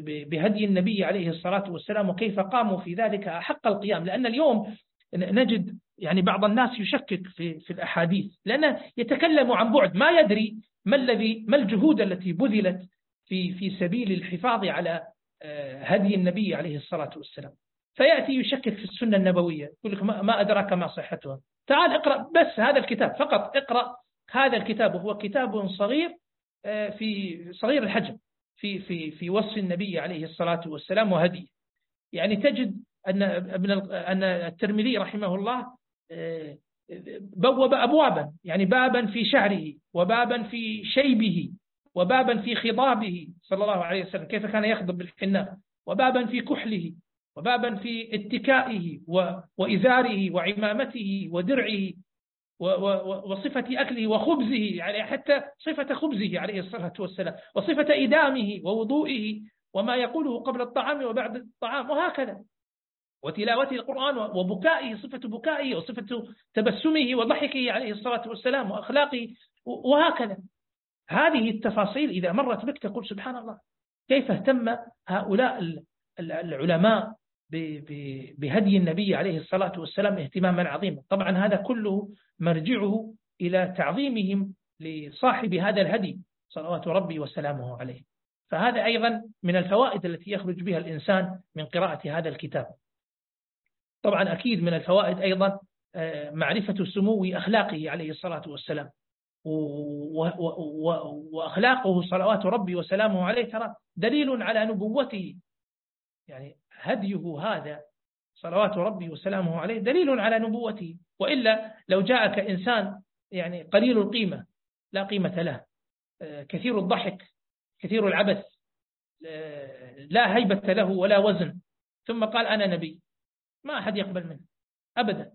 بهدي النبي عليه الصلاة والسلام وكيف قاموا في ذلك أحق القيام. لأن اليوم نجد يعني بعض الناس يشكك في في الأحاديث. لأنه يتكلم عن بعد ما يدري ما الذي ما الجهود التي بذلت في في سبيل الحفاظ على آه، هدي النبي عليه الصلاة والسلام. فيأتي يشكك في السنة النبوية. يقول لك ما أدراك ما صحتها. تعال اقرأ بس هذا الكتاب. فقط اقرأ هذا الكتاب. وهو كتاب صغير في صغير الحجم في في في وصف النبي عليه الصلاة والسلام وهديه. يعني تجد أن ابن أن الترمذي رحمه الله آه، بوب أبوابا يعني بابا في شعره وبابا في شيبه وبابا في خضابه صلى الله عليه وسلم كيف كان يخضب بالحناء وبابا في كحله وبابا في اتكائه وإزاره وعمامته ودرعه. وصفة أكله وخبزه يعني حتى صفة خبزه عليه الصلاة والسلام وصفة إدامه ووضوئه وما يقوله قبل الطعام وبعد الطعام وهكذا. وتلاوته القرآن وبكائه صفة بكائه وصفة تبسمه وضحكه عليه الصلاة والسلام وأخلاقه وهكذا. هذه التفاصيل إذا مرت بك تقول سبحان الله كيف اهتم هؤلاء العلماء بهدي النبي عليه الصلاة والسلام اهتماما عظيما. طبعا هذا كله مرجعه إلى تعظيمهم لصاحب هذا الهدي صلوات ربي وسلامه عليه. فهذا أيضا من الفوائد التي يخرج بها الإنسان من قراءة هذا الكتاب. طبعا أكيد من الفوائد أيضا آه، معرفة سمو أخلاقه عليه الصلاة والسلام. وأخلاقه صلوات ربي وسلامه عليه ترى دليل على نبوته. يعني هديه هذا صلوات ربي وسلامه عليه دليل على نبوته. وإلا لو جاءك إنسان يعني قليل القيمة لا قيمة له. آه، كثير الضحك كثير العبث آه، لا هيبة له ولا وزن. ثم قال أنا نبي. ما أحد يقبل منه. أبدا.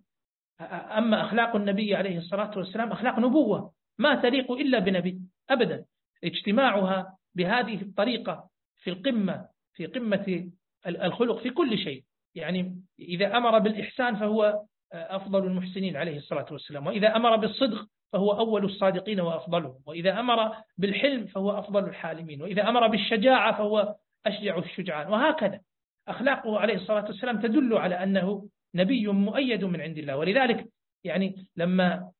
أما أخلاق النبي عليه الصلاة والسلام أخلاق نبوة ما تليق إلا بنبي. أبدا. اجتماعها بهذه الطريقة في القمة في قمة الخلق في كل شيء. يعني إذا أمر بالإحسان فهو أفضل المحسنين عليه الصلاة والسلام. وإذا أمر بالصدق فهو أول الصادقين وأفضلهم. وإذا أمر بالحلم فهو أفضل الحالمين. وإذا أمر بالشجاعة فهو أشجع الشجعان. وهكذا أخلاقه عليه الصلاة والسلام تدل على أنه نبي مؤيد من عند الله. ولذلك يعني لما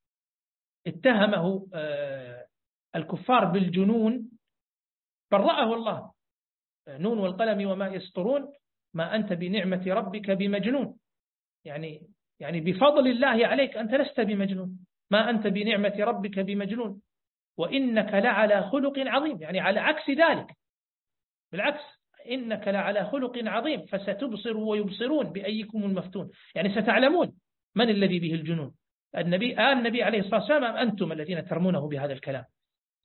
اتهمه آه، الكفار بالجنون برأه الله. نون والقلم وما يسطرون ما أنت بنعمة ربك بمجنون. يعني يعني بفضل الله عليك أنت لست بمجنون. ما أنت بنعمة ربك بمجنون. وإنك لعلى خلق عظيم. يعني على عكس ذلك. بالعكس إنك لعلى خلق عظيم. فستبصر ويبصرون بأيكم المفتون. يعني ستعلمون من الذي به الجنون. النبي آه النبي عليه الصلاة والسلام أنتم الذين ترمونه بهذا الكلام؟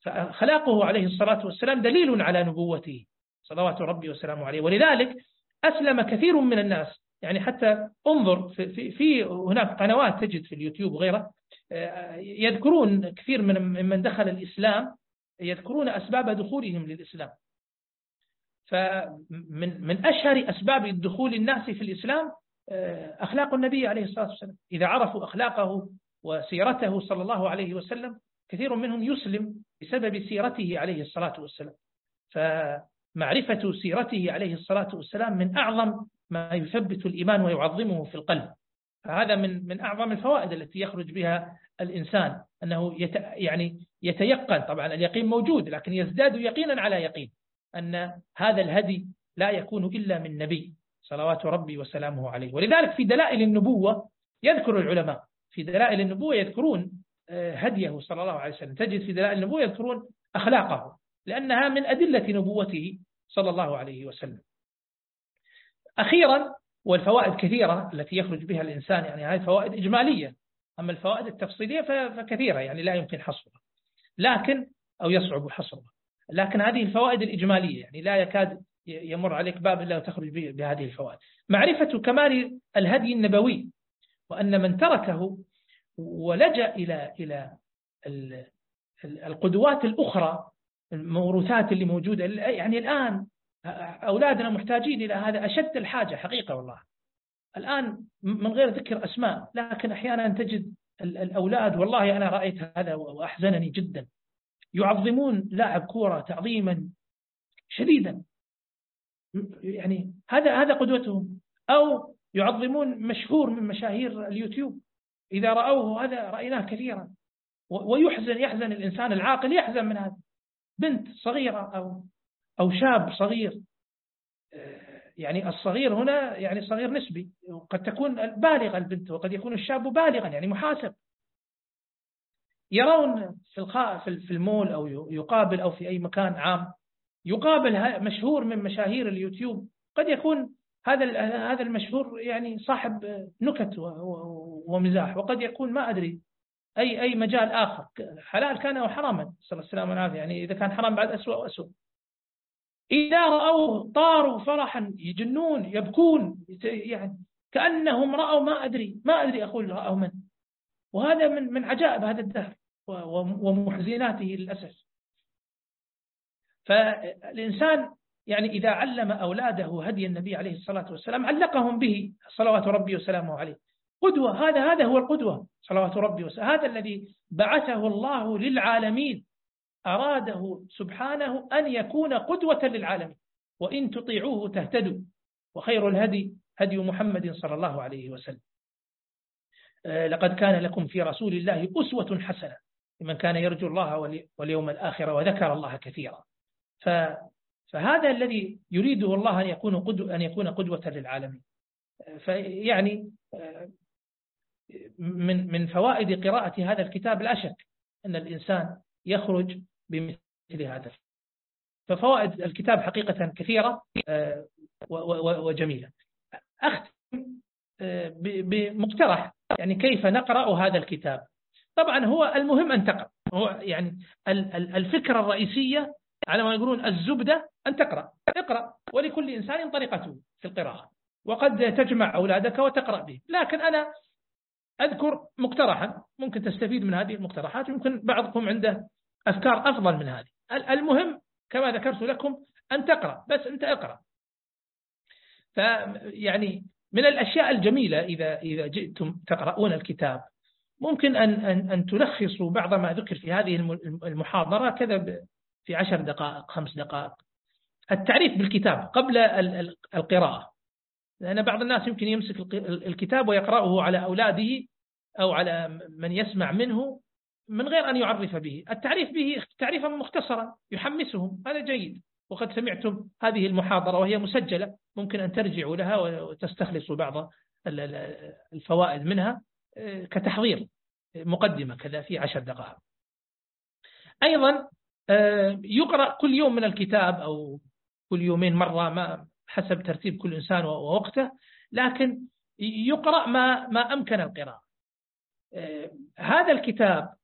فخلاقه عليه الصلاة والسلام دليل على نبوته. صلوات ربي وسلامه عليه. ولذلك أسلم كثير من الناس. يعني حتى انظر في, في, في هناك قنوات تجد في اليوتيوب وغيره آه، يذكرون كثير من من دخل الإسلام يذكرون أسباب دخولهم للإسلام. فمن من أشهر أسباب دخول الناس في الإسلام آه، أخلاق النبي عليه الصلاة والسلام. إذا عرفوا أخلاقه وسيرته صلى الله عليه وسلم كثير منهم يسلم بسبب سيرته عليه الصلاة والسلام. فمعرفة سيرته عليه الصلاة والسلام من أعظم ما يثبت الإيمان ويعظمه في القلب. فهذا من من أعظم الفوائد التي يخرج بها الإنسان أنه يت يعني يتيقن. طبعا اليقين موجود لكن يزداد يقينا على يقين أن هذا الهدي لا يكون إلا من نبي صلوات ربي وسلامه عليه. ولذلك في دلائل النبوة يذكر العلماء في دلائل النبوة يذكرون آه، هديه صلى الله عليه وسلم. تجد في دلائل النبوة يذكرون أخلاقه. لأنها من أدلة نبوته صلى الله عليه وسلم. أخيرا والفوائد كثيرة التي يخرج بها الإنسان يعني هذه فوائد إجمالية. أما الفوائد التفصيلية فكثيرة يعني لا يمكن حصرها. لكن أو يصعب حصرها. لكن هذه الفوائد الإجمالية يعني لا يكاد يمر عليك باب إلا وتخرج بهذه الفوائد. معرفة كمال الهدي النبوي وأن من تركه ولجأ إلى إلى القدوات الأخرى الموروثات اللي موجودة. يعني الآن أولادنا محتاجين إلى هذا أشد الحاجة حقيقة والله. الآن من غير ذكر أسماء لكن أحيانا تجد الأولاد والله أنا رأيت هذا وأحزنني جدا. يعظمون لاعب كورة تعظيما شديدا. يعني هذا هذا قدوتهم. أو يعظمون مشهور من مشاهير اليوتيوب. إذا رأوه هذا رأيناه كثيرا. ويحزن يحزن الإنسان العاقل يحزن من هذا. بنت صغيرة أو أو شاب صغير. يعني الصغير هنا يعني صغير نسبي. وقد تكون بالغة البنت وقد يكون الشاب بالغا يعني محاسب. يرون في في المول أو يقابل أو في أي مكان عام يقابل مشهور من مشاهير اليوتيوب. قد يكون هذا هذا المشهور يعني صاحب نكت ومزاح. وقد يكون ما أدري. أي أي مجال آخر. حلال كان أو حراما. صلى الله عليه وسلم يعني إذا كان حرام بعد أسوأ وأسوأ. إذا رأوه طاروا فرحا يجنون يبكون يعني كأنهم رأوا ما أدري ما أدري أقول رأوا من. وهذا من من عجائب هذا الدهر ومحزناته للأسف. فالإنسان يعني إذا علم أولاده هدي النبي عليه الصلاة والسلام علقهم به صلوات ربي وسلامه عليه. قدوة هذا هذا هو القدوة صلوات ربي وسلامه هذا الذي بعثه الله للعالمين. أراده سبحانه أن يكون قدوة للعالمين. وإن تطيعوه تهتدوا. وخير الهدي هدي محمد صلى الله عليه وسلم. آه، لقد كان لكم في رسول الله أسوة حسنة. لمن كان يرجو الله واليوم الآخر وذكر الله كثيرا. فهذا الذي يريده الله أن يكون قدوة, أن يكون قدوة للعالمين. فيعني آه، من من فوائد قراءة هذا الكتاب لا شك أن الإنسان يخرج بمثل هذا. ففوائد الكتاب حقيقة كثيرة آه، وجميلة. أختم آه، بمقترح يعني كيف نقرأ هذا الكتاب؟ طبعا هو المهم أن تقرأ. هو يعني الفكرة الرئيسية على ما يقولون الزبدة أن تقرأ. اقرأ ولكل إنسان طريقته في القراءة. وقد تجمع أولادك وتقرأ به. لكن أنا أذكر مقترحا ممكن تستفيد من هذه المقترحات ويمكن بعضكم عنده أفكار أفضل من هذه. المهم كما ذكرت لكم أن تقرأ بس أنت اقرأ. فيعني من الأشياء الجميلة إذا إذا جئتم تقرؤون الكتاب ممكن أن أن أن تلخصوا بعض ما ذكر في هذه المحاضرة كذا في عشر دقائق خمس دقائق. التعريف بالكتاب قبل القراءة. لأن بعض الناس يمكن يمسك الكتاب ويقرأه على أولاده أو على من يسمع منه من غير أن يعرف به. التعريف به تعريفا مختصرا يحمسهم. هذا جيد. وقد سمعتم هذه المحاضرة وهي مسجلة. ممكن أن ترجعوا لها وتستخلصوا بعض الفوائد منها آه، كتحضير مقدمة كذا في عشر دقائق. أيضا آه، يقرأ كل يوم من الكتاب أو كل يومين مرة ما حسب ترتيب كل إنسان ووقته لكن يقرأ ما ما أمكن القراءة. آه، هذا الكتاب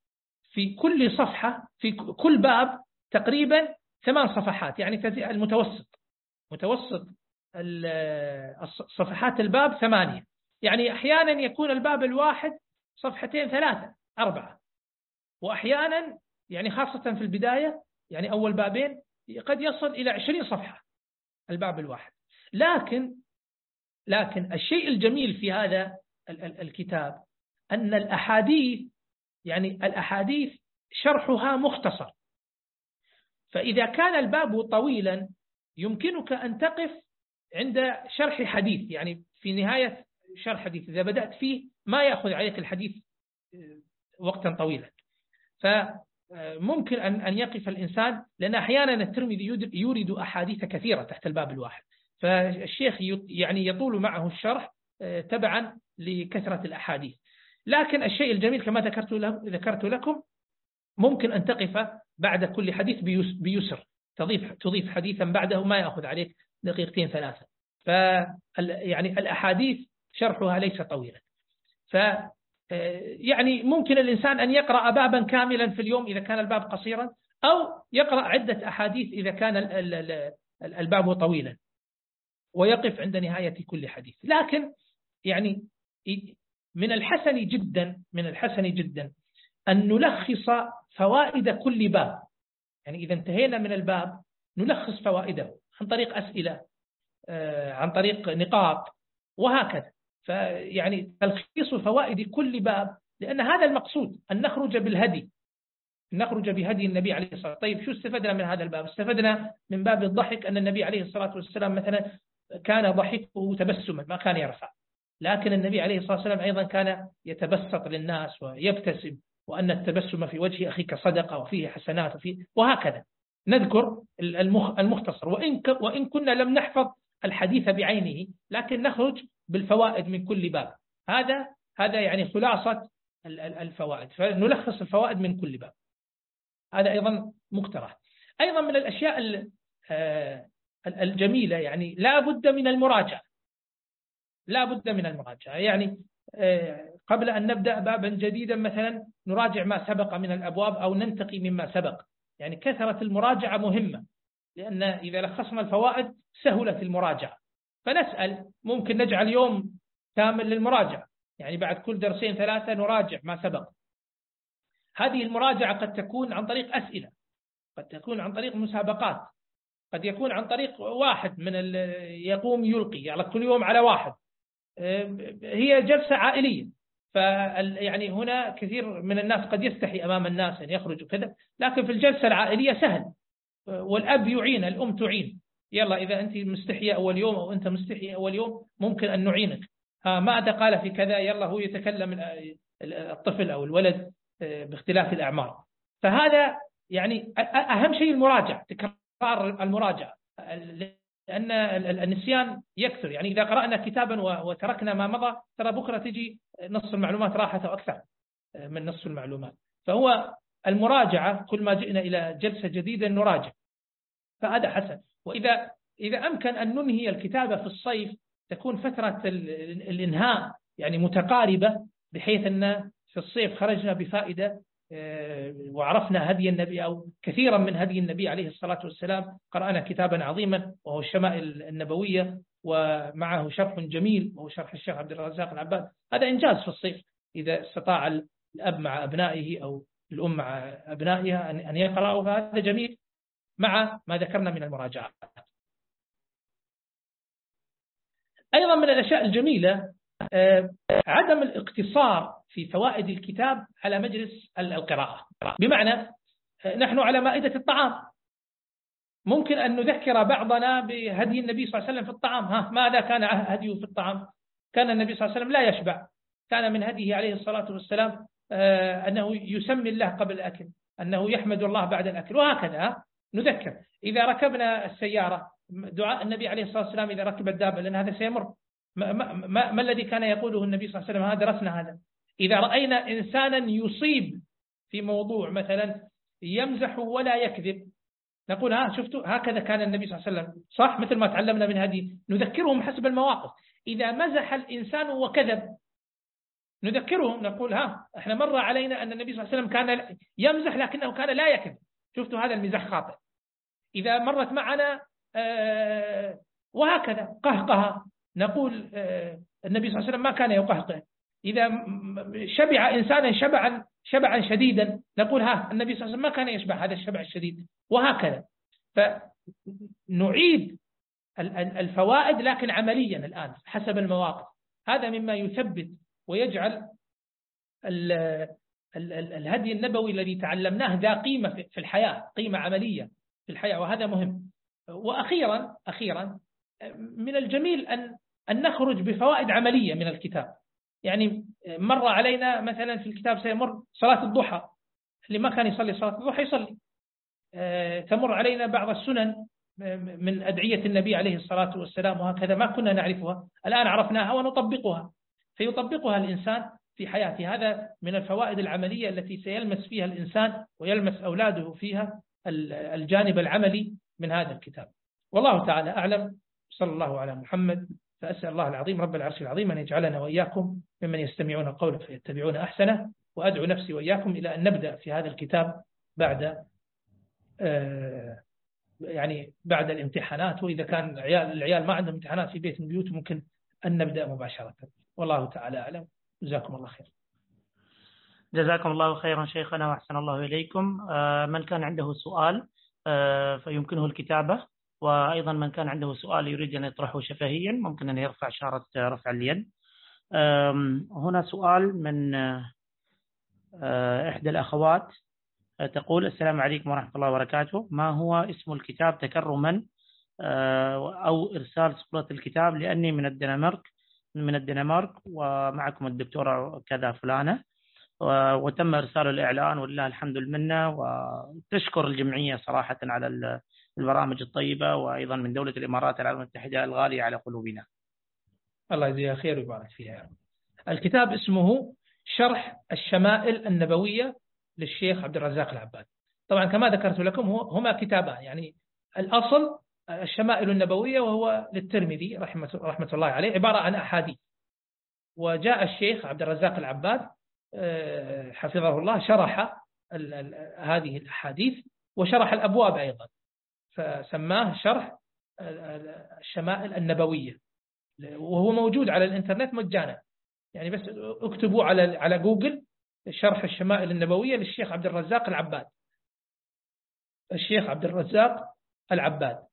في كل صفحة في كل باب تقريبا ثمان صفحات يعني المتوسط. متوسط صفحات الباب ثمانية. يعني أحيانا يكون الباب الواحد صفحتين ثلاثة أربعة. وأحيانا يعني خاصة في البداية يعني أول بابين قد يصل إلى عشرين صفحة الباب الواحد. لكن لكن الشيء الجميل في هذا الكتاب أن الأحاديث يعني الأحاديث شرحها مختصر. فإذا كان الباب طويلا يمكنك أن تقف عند شرح حديث. يعني في نهاية شرح حديث إذا بدأت فيه ما يأخذ عليك الحديث وقتا طويلا. فممكن أن أن يقف الإنسان لأن أحيانا الترمذي يورد أحاديث كثيرة تحت الباب الواحد. فالشيخ يعني يطول معه الشرح آه، تبعا لكثرة الأحاديث. لكن الشيء الجميل كما ذكرت ذكرت لكم ممكن أن تقف بعد كل حديث بيسر. تضيف تضيف حديثا بعده ما يأخذ عليك دقيقتين ثلاثة. ف يعني الأحاديث شرحها ليس طويلا. ف يعني ممكن الإنسان أن يقرأ بابا كاملا في اليوم إذا كان الباب قصيرا أو يقرأ عدة أحاديث إذا كان الباب طويلا. ويقف عند نهاية كل حديث. لكن يعني من الحسن جدا من الحسن جدا أن نلخص فوائد كل باب. يعني إذا انتهينا من الباب نلخص فوائده عن طريق أسئلة آه، عن طريق نقاط وهكذا. فيعني تلخيص فوائد كل باب لأن هذا المقصود أن نخرج بالهدي. نخرج بهدي النبي عليه الصلاة والسلام. طيب شو استفدنا من هذا الباب؟ استفدنا من باب الضحك أن النبي عليه الصلاة والسلام مثلا كان ضحكه تبسما ما كان يرفع. لكن النبي عليه الصلاة والسلام أيضا كان يتبسط للناس ويبتسم وأن التبسم في وجه أخيك صدقة وفيه حسنات وفيه وهكذا. نذكر المختصر. وإن, وإن كنا لم نحفظ الحديث بعينه لكن نخرج بالفوائد من كل باب. هذا هذا يعني خلاصة الفوائد. فنلخص الفوائد من كل باب. هذا أيضا مقترح. أيضا من الأشياء آه، الجميلة يعني لا بد من المراجعة. لا بد من المراجعة. يعني آه، قبل أن نبدأ بابا جديدا مثلا نراجع ما سبق من الأبواب أو ننتقي مما سبق. يعني كثرة المراجعة مهمة لأن إذا لخصنا الفوائد سهلت المراجعة. فنسأل ممكن نجعل يوم كامل للمراجعة. يعني بعد كل درسين ثلاثة نراجع ما سبق. هذه المراجعة قد تكون عن طريق أسئلة قد تكون عن طريق مسابقات. قد يكون عن طريق واحد من يقوم يلقي يعني كل يوم على واحد. هي جلسة عائلية. يعني هنا كثير من الناس قد يستحي أمام الناس أن يخرج وكذا لكن في الجلسة العائلية سهل. والأب يعين الأم تعين. يلا إذا أنت مستحية أول يوم أو أنت مستحي أول يوم ممكن أن نعينك. ها ماذا قال في كذا؟ يلا هو يتكلم الطفل أو الولد آه، باختلاف الأعمار. فهذا يعني أهم شيء المراجعة. تكرار المراجعة. لأن النسيان يكثر. يعني إذا قرأنا كتابا وتركنا ما مضى ترى بكرة تجي نص المعلومات راحت أو أكثر آه، من نص المعلومات. فهو المراجعة كل ما جئنا إلى جلسة جديدة نراجع. فهذا حسن. وإذا إذا أمكن أن ننهي الكتابة في الصيف تكون فترة الإنهاء يعني متقاربة بحيث أن في الصيف خرجنا بفائدة آه، وعرفنا هدي النبي أو كثيرا من هدي النبي عليه الصلاة والسلام. قرأنا كتابا عظيما وهو الشمائل النبوية ومعه شرح جميل وهو شرح الشيخ عبد الرزاق العباد. هذا إنجاز في الصيف إذا استطاع الأب مع أبنائه أو الأم مع أبنائها أن يقرأوا. فهذا جميل مع ما ذكرنا من المراجعات. أيضا من الأشياء الجميلة آه، عدم الاقتصار في فوائد الكتاب على مجلس القراءة. بمعنى آه، نحن على مائدة الطعام. ممكن أن نذكر بعضنا بهدي النبي صلى الله عليه وسلم في الطعام. ها ماذا كان هديه في الطعام؟ كان النبي صلى الله عليه وسلم لا يشبع. كان من هديه عليه الصلاة والسلام آه، أنه يسمي الله قبل الأكل أنه يحمد الله بعد الأكل وهكذا نذكر. إذا ركبنا السيارة دعاء النبي عليه الصلاة والسلام إذا ركب الدابة لأن هذا سيمر. ما, ما, ما, ما الذي كان يقوله النبي صلى الله عليه وسلم؟ هذا درسنا هذا. إذا رأينا إنسانا يصيب في موضوع مثلا يمزح ولا يكذب نقول ها شفتوا هكذا كان النبي صلى الله عليه وسلم صح؟ مثل ما تعلمنا من هذه نذكرهم حسب المواقف. إذا مزح الإنسان وكذب نذكرهم نقول ها إحنا مر علينا أن النبي صلى الله عليه وسلم كان يمزح لكنه كان لا يكذب. شفتوا هذا المزاح خاطئ. إذا مرت معنا آه، وهكذا قهقه نقول آه، النبي صلى الله عليه وسلم ما كان يقهقه. إذا شبع إنسانا شبعا شبعا شديدا نقول ها النبي صلى الله عليه وسلم ما كان يشبع هذا الشبع الشديد. وهكذا. فنعيد الفوائد لكن عمليا الآن حسب المواقف. هذا مما يثبت ويجعل الهدي النبوي الذي تعلمناه ذا قيمة في الحياة قيمة عملية في الحياة وهذا مهم. وأخيرا أخيرا من الجميل أن أن نخرج بفوائد عملية من الكتاب. يعني مر علينا مثلا في الكتاب سيمر صلاة الضحى. اللي ما كان يصلي صلاة الضحى يصلي. آه، تمر علينا بعض السنن من أدعية النبي عليه الصلاة والسلام وهكذا ما كنا نعرفها الآن عرفناها ونطبقها. فيطبقها الإنسان في حياته. هذا من الفوائد العملية التي سيلمس فيها الإنسان ويلمس أولاده فيها الجانب العملي من هذا الكتاب. والله تعالى أعلم. صلى الله على محمد فأسأل الله العظيم رب العرش العظيم أن يجعلنا وإياكم ممن يستمعون القول فيتبعون أحسنه وأدعو نفسي وإياكم إلى أن نبدأ في هذا الكتاب بعد آه، يعني بعد الامتحانات. وإذا كان العيال, العيال ما عندهم امتحانات في بيت من البيوت ممكن أن نبدأ مباشرة. والله تعالى أعلم. جزاكم الله خير. جزاكم الله خيرا شيخنا وأحسن الله إليكم. آه، من كان عنده سؤال آه، فيمكنه الكتابة. وأيضا من كان عنده سؤال يريد أن يطرحه شفهيا ممكن أن يرفع إشارة رفع اليد. هنا سؤال من إحدى الأخوات تقول السلام عليكم ورحمة الله وبركاته. ما هو اسم الكتاب تكرما أو إرسال صورة الكتاب؟ لأني من الدنمارك من الدنمارك ومعكم الدكتورة كذا فلانة. وتم إرسال الإعلان ولله الحمد المنة وتشكر الجمعية صراحة على البرامج الطيبة وأيضا من دولة الإمارات العربية المتحدة الغالية على قلوبنا. الله يجزيها خير ويبارك فيها الكتاب اسمه شرح الشمائل النبوية للشيخ عبد الرزاق العباد. طبعا كما ذكرت لكم هما كتابان. يعني الأصل الشمائل النبوية وهو للترمذي رحمة, رحمة الله عليه عبارة عن أحاديث. وجاء الشيخ عبد الرزاق العباد آه، حفظه الله شرح هذه الأحاديث وشرح الأبواب أيضا. فسماه شرح الشمائل النبوية وهو موجود على الإنترنت مجانا. يعني بس اكتبوا على على جوجل شرح الشمائل النبوية للشيخ عبد الرزاق العباد. الشيخ عبد الرزاق العباد.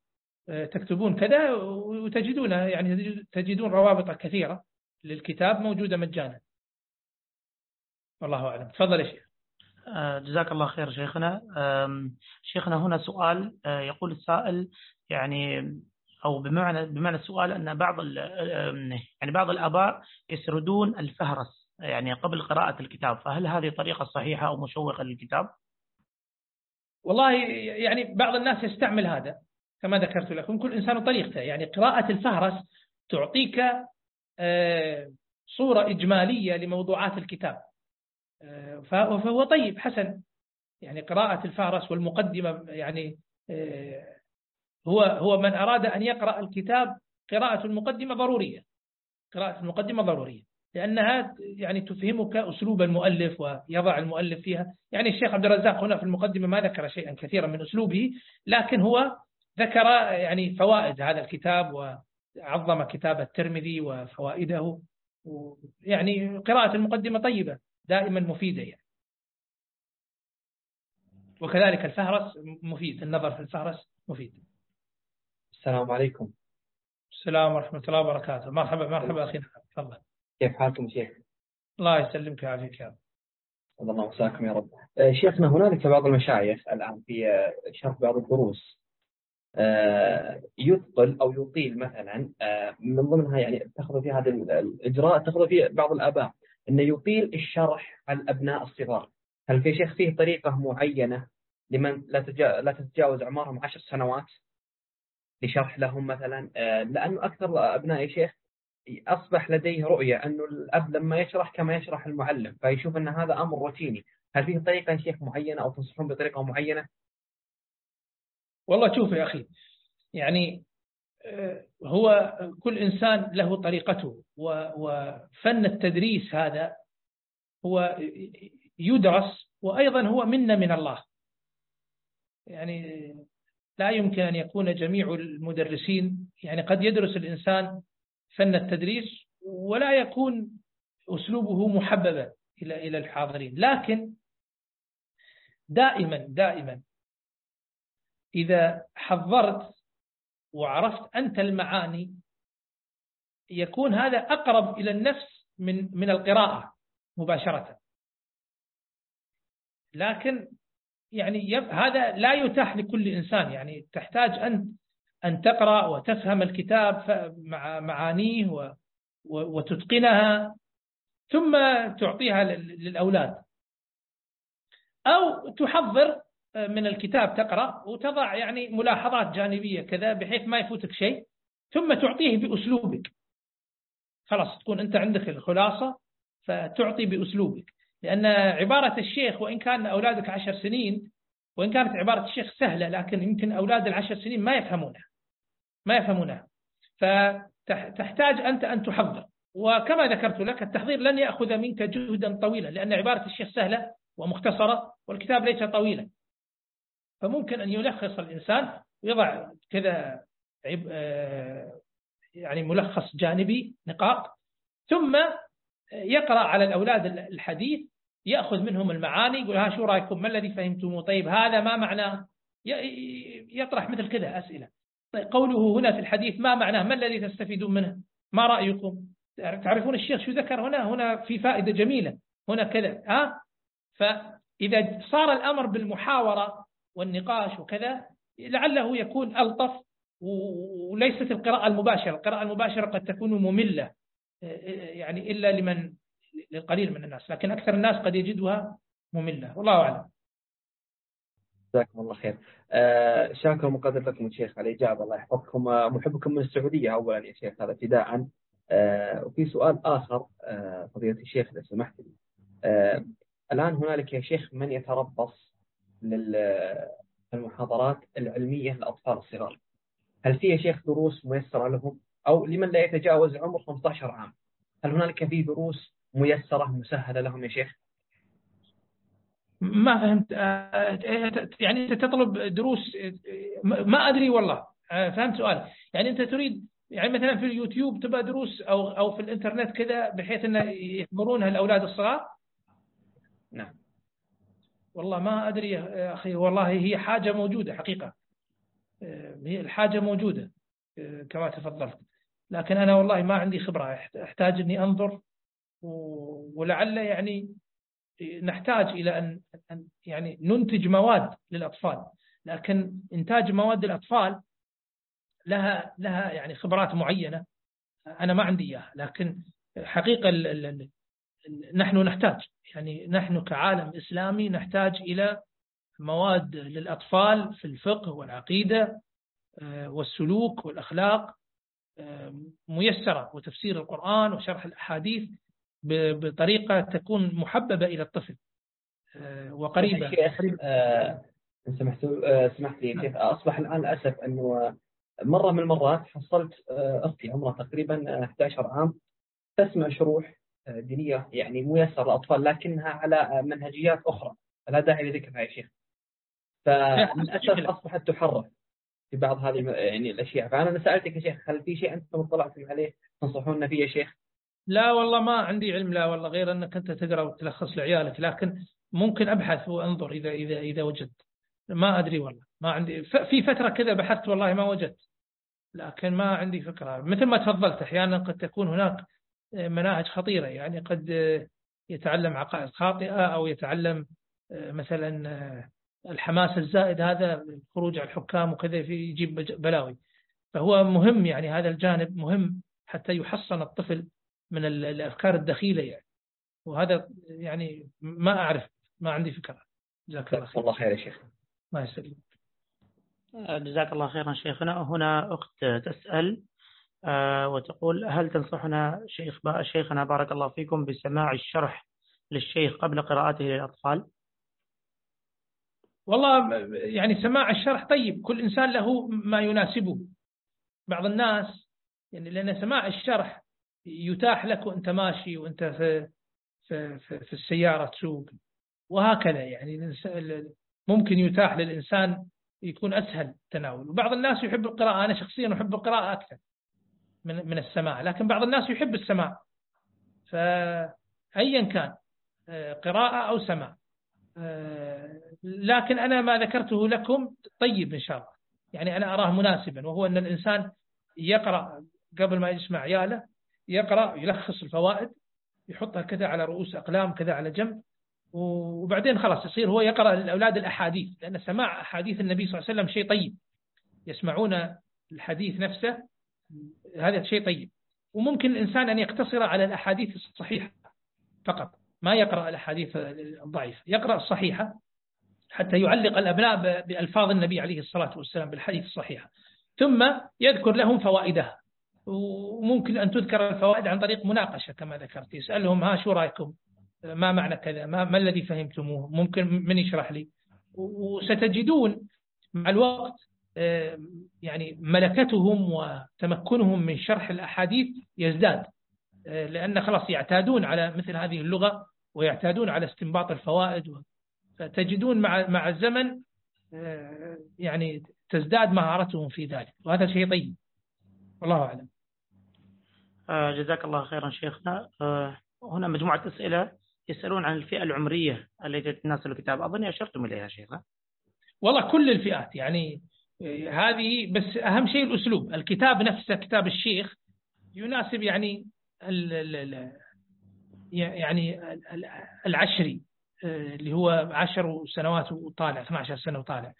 آه، تكتبون كذا وتجدون يعني تجدون روابط كثيرة للكتاب موجودة مجانا. والله أعلم. تفضل يا شيخ. جزاك الله خير شيخنا. شيخنا هنا سؤال آه، يقول السائل يعني أو بمعنى بمعنى السؤال أن بعض يعني بعض الآباء يسردون الفهرس يعني قبل قراءة الكتاب فهل هذه طريقة صحيحة أو مشوقة للكتاب؟ والله يعني بعض الناس يستعمل هذا كما ذكرت لكم كل إنسان وطريقته. يعني قراءة الفهرس تعطيك آه، صورة إجمالية لموضوعات الكتاب. آه، فهو طيب حسن. يعني قراءة الفهرس والمقدمة يعني آه، هو هو من أراد أن يقرأ الكتاب قراءة المقدمة ضرورية. قراءة المقدمة ضرورية. لأنها يعني تفهمك أسلوب المؤلف ويضع المؤلف فيها. يعني الشيخ عبد الرزاق هنا في المقدمة ما ذكر شيئا كثيرا من أسلوبه لكن هو ذكر يعني فوائد هذا الكتاب وعظم كتاب الترمذي وفوائده. يعني قراءة المقدمة طيبة. دائما مفيدة يعني. وكذلك الفهرس مفيد النظر في الفهرس مفيد. السلام عليكم. السلام ورحمة الله وبركاته. مرحبا مرحبا أخي تفضل. كيف حالكم شيخ؟ الله يسلمك ويعافيك يا رب. الله مساكم يا رب. آه، شيخنا هنالك بعض المشايخ الآن في آه، شرح بعض الدروس. آه، يثقل أو يطيل مثلا من ضمنها يعني اتخذوا في هذا الإجراء اتخذوا في بعض الآباء. أنه يطيل الشرح على الأبناء الصغار. هل في شيخ فيه طريقة معينة لمن لا تتجاوز أعمارهم عشر سنوات؟ لشرح لهم مثلا آه، لأنه أكثر أبناء شيخ أصبح لديه رؤية أنه الأب لما يشرح كما يشرح المعلم فيشوف أن هذا أمر روتيني. هل فيه طريقة يا شيخ معينة أو تنصحون بطريقة معينة؟ والله شوف يا أخي يعني هو كل إنسان له طريقته وفن التدريس هذا هو يدرس وأيضا هو منة من الله. يعني لا يمكن أن يكون جميع المدرسين يعني قد يدرس الإنسان فن التدريس ولا يكون أسلوبه محببا إلى إلى الحاضرين. لكن دائما دائما إذا حضرت وعرفت أنت المعاني يكون هذا أقرب إلى النفس من من القراءة مباشرة. لكن يعني هذا لا يتاح لكل إنسان. يعني تحتاج أنت أن تقرأ وتفهم الكتاب مع معانيه وتتقنها ثم تعطيها للأولاد. أو تحضر من الكتاب تقرأ وتضع يعني ملاحظات جانبية كذا بحيث ما يفوتك شيء ثم تعطيه بأسلوبك. خلاص تكون أنت عندك الخلاصة فتعطي بأسلوبك. لأن عبارة الشيخ وإن كان أولادك عشر سنين وإن كانت عبارة الشيخ سهلة لكن يمكن أولاد العشر سنين ما يفهمونها. ما يفهمونها. فتحتاج أنت أن تحضر. وكما ذكرت لك التحضير لن يأخذ منك جهدا طويلا لأن عبارة الشيخ سهلة ومختصرة والكتاب ليس طويلا. فممكن أن يلخص الإنسان ويضع كذا آه، يعني ملخص جانبي نقاط ثم يقرأ على الأولاد الحديث يأخذ منهم المعاني يقول ها شو رأيكم؟ ما الذي فهمتموه؟ طيب هذا ما معناه؟ يطرح مثل كذا أسئلة. طيب قوله هنا في الحديث ما معناه؟ ما الذي تستفيدون منه؟ ما رأيكم؟ تعرفون الشيخ شو ذكر هنا؟ هنا في فائدة جميلة هنا كذا ها؟ فإذا صار الأمر بالمحاورة والنقاش وكذا لعله يكون ألطف وليست القراءة المباشرة القراءة المباشرة قد تكون مملة يعني إلا لمن للقليل من الناس لكن أكثر الناس قد يجدها مملة والله أعلم جزاكم الله خير. آه شاكر مقدر لكم الشيخ على الإجابة الله يحفظكم آه، محبكم من السعودية أولا يا شيخ هذا ابتداء. آه وفي سؤال آخر آه فضيلة الشيخ إذا سمحت لي. آه الآن هنالك يا شيخ من يتربص للمحاضرات العلمية للأطفال الصغار. هل في يا شيخ دروس ميسرة لهم أو لمن لا يتجاوز عمر 15 عام؟ هل هنالك في دروس ميسرة مسهلة لهم يا شيخ؟ ما فهمت يعني أنت تطلب دروس ما أدري والله فهمت سؤال يعني أنت تريد يعني مثلا في اليوتيوب تبغى دروس أو أو في الإنترنت كذا بحيث إنه يحضرونها الأولاد الصغار نعم والله ما أدري يا أخي والله هي حاجة موجودة حقيقة. آه، هي الحاجة موجودة كما تفضلت. لكن أنا والله ما عندي خبرة أحتاج إني أنظر ولعل يعني نحتاج إلى ان يعني ننتج مواد للأطفال. لكن إنتاج مواد للأطفال لها لها يعني خبرات معينة أنا ما عندي إياها. لكن حقيقة نحن نحتاج يعني نحن كعالم إسلامي نحتاج إلى مواد للأطفال في الفقه والعقيدة آه، والسلوك والأخلاق آه، ميسرة وتفسير القرآن وشرح الأحاديث بطريقة تكون محببة إلى الطفل آه، وقريبة. آه سمحت سمحت لي كيف أصبح الآن للأسف أنه مرة من المرات حصلت أختي عمرها تقريبا 11 عام تسمع شروح دينية يعني ميسرة للأطفال لكنها على منهجيات أخرى. لا داعي لذكرها يا شيخ. فللأسف أصبحت تحرف في بعض هذه يعني الأشياء. فأنا سألتك يا شيخ هل في شيء أنتم اطلعتم عليه تنصحوننا فيه يا شيخ؟ لا والله ما عندي علم لا والله غير أنك أنت تقرأ وتلخص لعيالك لكن ممكن أبحث وأنظر إذا إذا إذا وجدت. ما أدري والله ما عندي. في فترة كذا بحثت والله ما وجدت لكن ما عندي فكرة. مثل ما تفضلت أحيانا قد تكون هناك مناهج خطيرة يعني قد يتعلم عقائد خاطئة أو يتعلم مثلا الحماس الزائد هذا الخروج على الحكام وكذا يجيب بلاوي. فهو مهم يعني هذا الجانب مهم حتى يحصن الطفل من الأفكار الدخيلة يعني. وهذا يعني ما أعرف ما عندي فكرة. جزاك الله خير. الله خير يا شيخ. ما يسلمك. جزاك الله خيرا شيخنا. هنا أخت تسأل آه، وتقول هل تنصحنا شيخ شيخنا بارك الله فيكم بسماع الشرح للشيخ قبل قراءته للأطفال؟ والله يعني سماع الشرح طيب. كل إنسان له ما يناسبه. بعض الناس يعني لأن سماع الشرح يتاح لك وأنت ماشي وأنت في في في, في السيارة تسوق. وهكذا يعني ممكن يتاح للإنسان يكون أسهل التناول وبعض الناس يحب القراءة. أنا شخصيا أحب القراءة أكثر. من من السماع لكن بعض الناس يحب السماع فايا كان آه، قراءة أو سماع آه، لكن أنا ما ذكرته لكم طيب إن شاء الله. يعني أنا أراه مناسبا وهو أن الإنسان يقرأ قبل ما يسمع عياله يقرأ يلخص الفوائد يحطها كذا على رؤوس أقلام كذا على جنب وبعدين خلاص يصير هو يقرأ للأولاد الأحاديث. لأن سماع أحاديث النبي صلى الله عليه وسلم شيء طيب. يسمعون الحديث نفسه هذا شيء طيب. وممكن الإنسان أن يقتصر على الأحاديث الصحيحة فقط ما يقرأ الأحاديث الضعيفة يقرأ الصحيحة حتى يعلق الأبناء بألفاظ النبي عليه الصلاة والسلام بالحديث الصحيحة. ثم يذكر لهم فوائدها. وممكن أن تذكر الفوائد عن طريق مناقشة كما ذكرت. يسألهم ها شو رأيكم؟ ما معنى كذا؟ ما, ما الذي فهمتموه؟ ممكن من يشرح لي؟ وستجدون مع الوقت يعني ملكتهم وتمكنهم من شرح الأحاديث يزداد. آه، لأن خلاص يعتادون على مثل هذه اللغة ويعتادون على استنباط الفوائد فتجدون مع مع الزمن آه، يعني تزداد مهارتهم في ذلك. وهذا شيء طيب. والله أعلم. آه، جزاك الله خيرا شيخنا. هنا مجموعة أسئلة يسألون عن الفئة العمرية التي تناسب الكتاب. أظن أشرتم إليها شيخنا. والله كل الفئات يعني هذه بس أهم شيء الأسلوب. الكتاب نفسه كتاب الشيخ يناسب يعني يعني العشري آه، اللي هو عشر سنوات وطالع 12 سنة وطالع.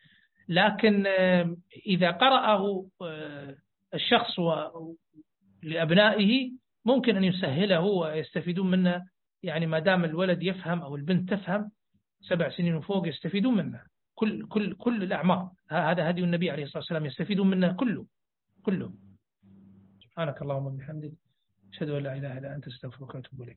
لكن آه، إذا قرأه آه، الشخص لأبنائه ممكن أن يسهله ويستفيدون منه. يعني ما دام الولد يفهم أو البنت تفهم سبع سنين وفوق يستفيدون منه. كل كل كل الأعمار. هذا هدي النبي عليه الصلاة والسلام. يستفيدون منه كله كله. سبحانك اللهم وبحمدك أشهد أن لا إله إلا أنت أستغفرك وأتوب إليك.